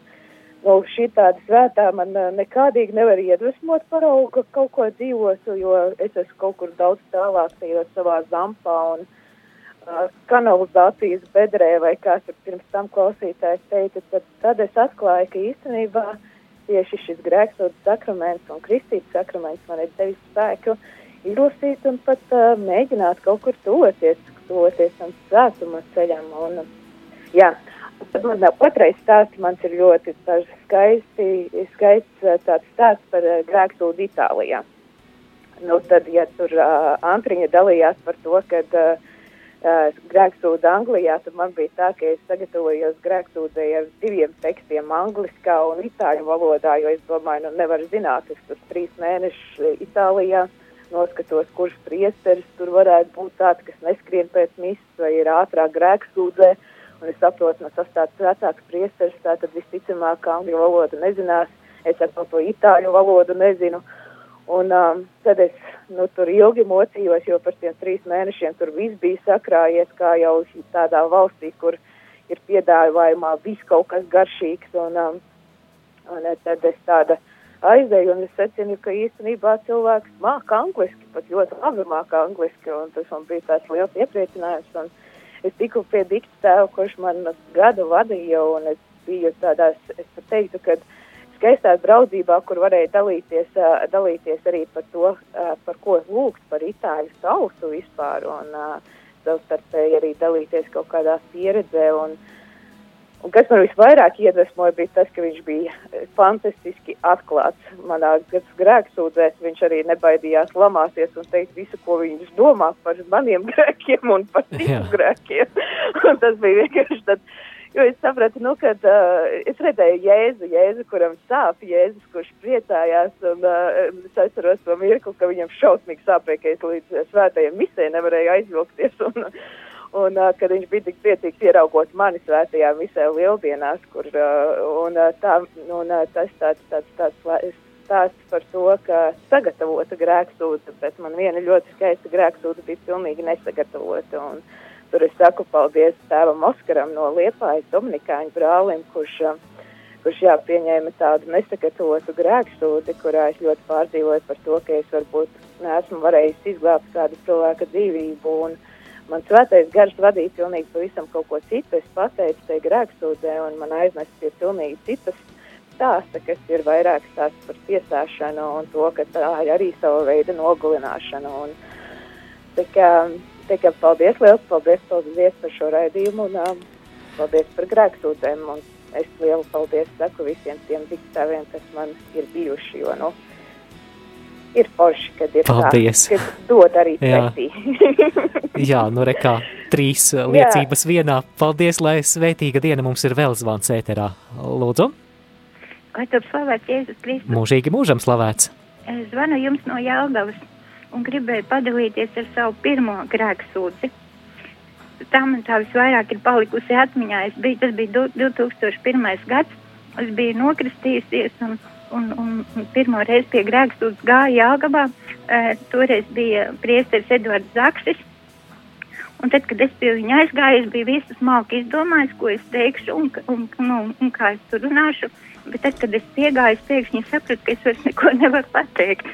Speaker 14: nu, šī tāda svētā man nekādīgi nevar iedvesmot parauga kaut ko dzīvot, jo es esmu kaut kur daudz tālāk tajos savā zampā un uh, kanalizācijas bedrē, vai kā tur pirms tam klausītājs teica, tad, tad es atklāju, ka īstenībā tieši šis grēksots sakraments un kristīts sakraments man ir devis spēku izlasīt un pat uh, mēģināt kaut kur toties, toties tam svētuma ceļam. Un, jā, Tad man otrais stāsts mans ir ļoti skaisti, skaists tāds stāsts par grēksūdu Itālijā. Nu, tad, ja tur uh, Antriņa dalījās par to, ka uh, grēksūda Anglijā, tad man bija tā, ka es sagatavojos grēksūdai ar diviem tekstiem angliskā un itāļu valodā, jo es domāju, nu nevar zināt, es tur trīs mēnešus Itālijā noskatos, kurš priesteris tur varētu būt tāds, kas neskrien pēc misas vai ir ātrāk grēksūdzē. Uh, Un es saprotu, no tas tāds vecāks priesteris, tā tad visticamāk angļu valodu nezinās, es ar to itāļu valodu nezinu. Un um, tad es nu, tur ilgi mocījos, jo par tiem trīs mēnešiem tur viss bija sakrājies, kā jau tādā valstī, kur ir piedāvājumā viss kaut kas garšīgs. Un, um, un tad es tāda aizēju un es secinu, ka īstenībā cilvēks māca angliski, pat ļoti labi māca angliski, un tas man bija tāds liels iepriecinājums. Un, es tiku pie dikta tēva, kurš man gadu vadīja, un es biju tādās, es pat teiktu, ka skaistā draudzībā, kur varēja dalīties, dalīties arī par to, par ko lūgt par itāļu tautu vispār, un savstarpēji arī dalīties kaut kādā pieredzē. Un, Un kas man visvairāk iedvesmoja, bija tas, ka viņš bija fantastiski atklāts manā grēksūdzēs. Viņš arī nebaidījās lamāties un teikt visu, ko viņš domā par maniem grēkiem un par citu grēkiem. tas bija vienkārši tad, jo es sapratu, nu, kad uh, es redzēju Jēzu, Jēzu, kuram sāp, Jēzus, kurš priecājās, un uh, es atceros to mirkli, ka viņam šausmīgi sāpēja, ka es līdz svētajiem misē nevarēju aizvilkties. Un, Un, uh, kad viņš bija tik priecīgs ieraugot mani svētajā visā lieldienās, kur uh, un, uh, tā, un, uh, tas tāds, tāds, tāds stāsts par to, ka sagatavota grēksūda, bet man viena ļoti skaista grēksūda bija pilnīgi nesagatavota. Un, tur es saku paldies tēvam Oskaram no Liepājas Dominikāņu brālim, kurš, uh, kurš jā, pieņēma tādu nesagatavotu grēksūdi, kurā es ļoti pārdzīvoju par to, ka es varbūt neesmu varējis izglābt kādu cilvēka dzīvību. Un, man svētais gars vadīja pilnīgi pavisam kaut ko citu. Es pateicu tai grēksūdzē un man aiznest pie pilnīgi citas stāsta, kas ir vairāk stāsts par tiesāšanu un to, ka tā ir arī sava veida nogulināšana. Un, tā kā, tā kā paldies, liels paldies, paldies par šo raidījumu un um, paldies par grēksūdzēm. Un es lielu paldies saku visiem tiem diktāviem, kas man ir bijuši, jo, nu, ir forši, kad ir
Speaker 2: Paldies.
Speaker 14: tā, kad dod arī
Speaker 2: Jā.
Speaker 14: pretī.
Speaker 2: Jā, nu rekā, trīs uh, liecības vienā. Paldies, lai svētīga diena mums ir vēl zvans ēterā. Lūdzu,
Speaker 15: Lai top slavēts Jēzus Kristus.
Speaker 2: mūžīgi mūžam slavēts.
Speaker 15: Es zvanu jums no Jālgavas un gribēju padalīties ar savu pirmo grēksūdzi. Tā man tā visvairāk ir palikusi atmiņā. Es biju, tas bija du- 2001. gads. Es biju nokristījusies un, un, un, pirmo reizi pie grēksūdzes gāju Jālgavā. E, toreiz bija priesteris Edvards Zaksis. Un tad, kad es pie viņa aizgāju, es biju visu smalki izdomājis, ko es teikšu un, un, nu, un kā es tur runāšu. Bet tad, kad es piegāju, es pēkšņi sapratu, ka es vairs neko nevaru pateikt.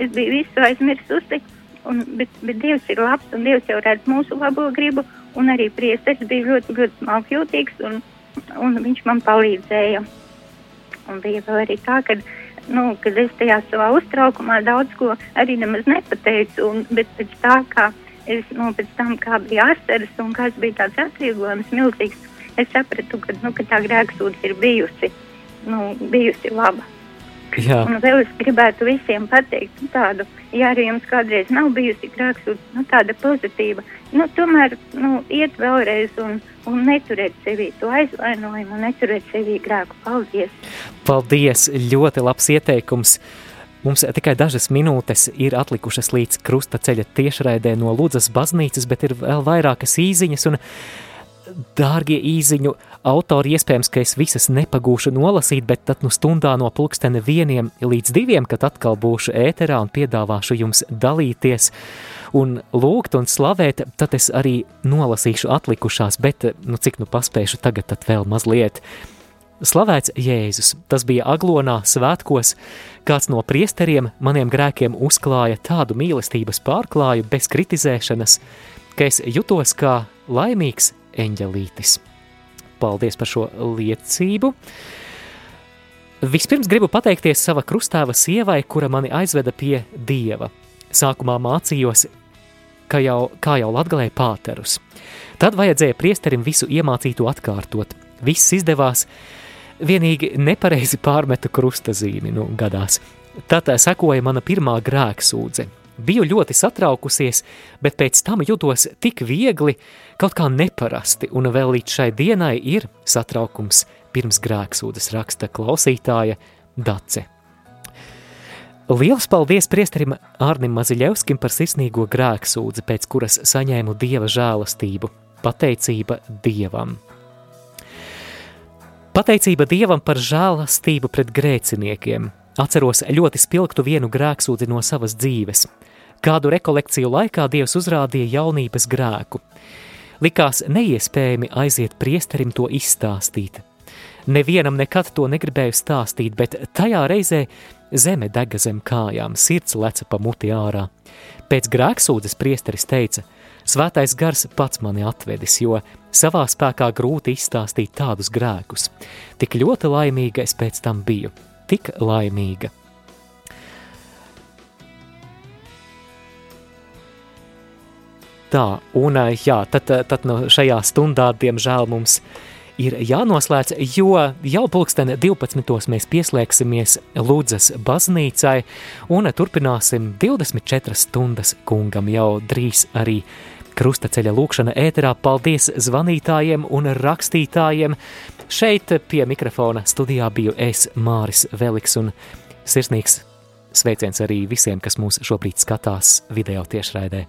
Speaker 15: es biju visu aizmirsusi, un, bet, bet Dievs ir labs, un Dievs jau redz mūsu labo gribu, un arī priesteris bija ļoti, ļoti smalkjūtīgs, un, un viņš man palīdzēja. Un bija arī tā, ka, nu, kad es tajā savā uztraukumā daudz ko arī nemaz nepateicu, un, bet pēc tā, kā es, nu, pēc tam, kā bija ārsteris un kāds bija tāds atvieglojums milzīgs, es sapratu, ka, nu, ka tā grēksūdze ir bijusi, nu, bijusi laba.
Speaker 2: Jā.
Speaker 15: Un vēl es gribētu visiem pateikt nu, tādu, ja arī jums kādreiz nav bijusi grēksūdze, nu, tāda pozitīva, nu, tomēr, nu, iet vēlreiz un, un neturēt sevī to aizvainojumu neturēt sevī grēku. Paldies!
Speaker 2: Paldies, ļoti labs ieteikums. Mums tikai dažas minūtes ir atlikušas līdz krusta ceļa tiešraidē no Lūdzas baznīcas, bet ir vēl vairākas īziņas un Dārgie īziņu autori, iespējams, ka es visas nepagūšu nolasīt, bet tad nu stundā no pulkstene vieniem līdz diviem, kad atkal būšu ēterā un piedāvāšu jums dalīties un lūgt un slavēt, tad es arī nolasīšu atlikušās, bet, nu cik nu paspēšu tagad, tad vēl mazliet. Slavēts Jēzus, tas bija aglonā svētkos, kāds no priesteriem maniem grēkiem uzklāja tādu mīlestības pārklāju bez kritizēšanas, ka es jutos kā laimīgs eņģelītis. Paldies par šo liecību. Vispirms gribu pateikties sava krustāva sievai, kura mani aizveda pie dieva. Sākumā mācījos, ka jau, kā jau latgalēja pāterus. Tad vajadzēja priesterim visu iemācītu atkārtot. Viss izdevās, vienīgi nepareizi pārmetu krustazīmi, nu, gadās. Tad sekoja mana pirmā grēksūdze. Biju ļoti satraukusies, bet pēc tam jutos tik viegli, kaut kā neparasti, un vēl līdz šai dienai ir satraukums pirms grēksūdas raksta klausītāja Dace. Liels paldies priesterim Ārnim Maziļevskim par sirsnīgo grēksūdzi, pēc kuras saņēmu dieva žēlastību. Pateicība dievam! Pateicība dievam par žēlastību pret grēciniekiem. Atceros ļoti spilgtu vienu grēksūdzi no savas dzīves. Kādu rekolekciju laikā Dievs uzrādīja jaunības grēku. Likās neiespējami aiziet priesterim to izstāstīt. Nevienam nekad to negribēju stāstīt, bet tajā reizē zeme dega zem kājām, sirds leca pa muti ārā. Pēc grēksūdzes priesteris teica: Svētais gars pats mani atvedis, jo savā spēkā grūti izstāstīt tādus grēkus. Tik ļoti laimīga es pēc tam biju, tik laimīga. Tā, un jā, tad, tad no šajā stundā, diemžēl, mums ir jānoslēdz, jo jau pulksten 12. mēs pieslēgsimies Lūdzas baznīcai un turpināsim 24 stundas kungam jau drīz arī krustaceļa lūkšana ēterā. Paldies zvanītājiem un rakstītājiem! Šeit pie mikrofona studijā biju es, Māris Veliks, un sirsnīgs sveiciens arī visiem, kas mūs šobrīd skatās video tiešraidē.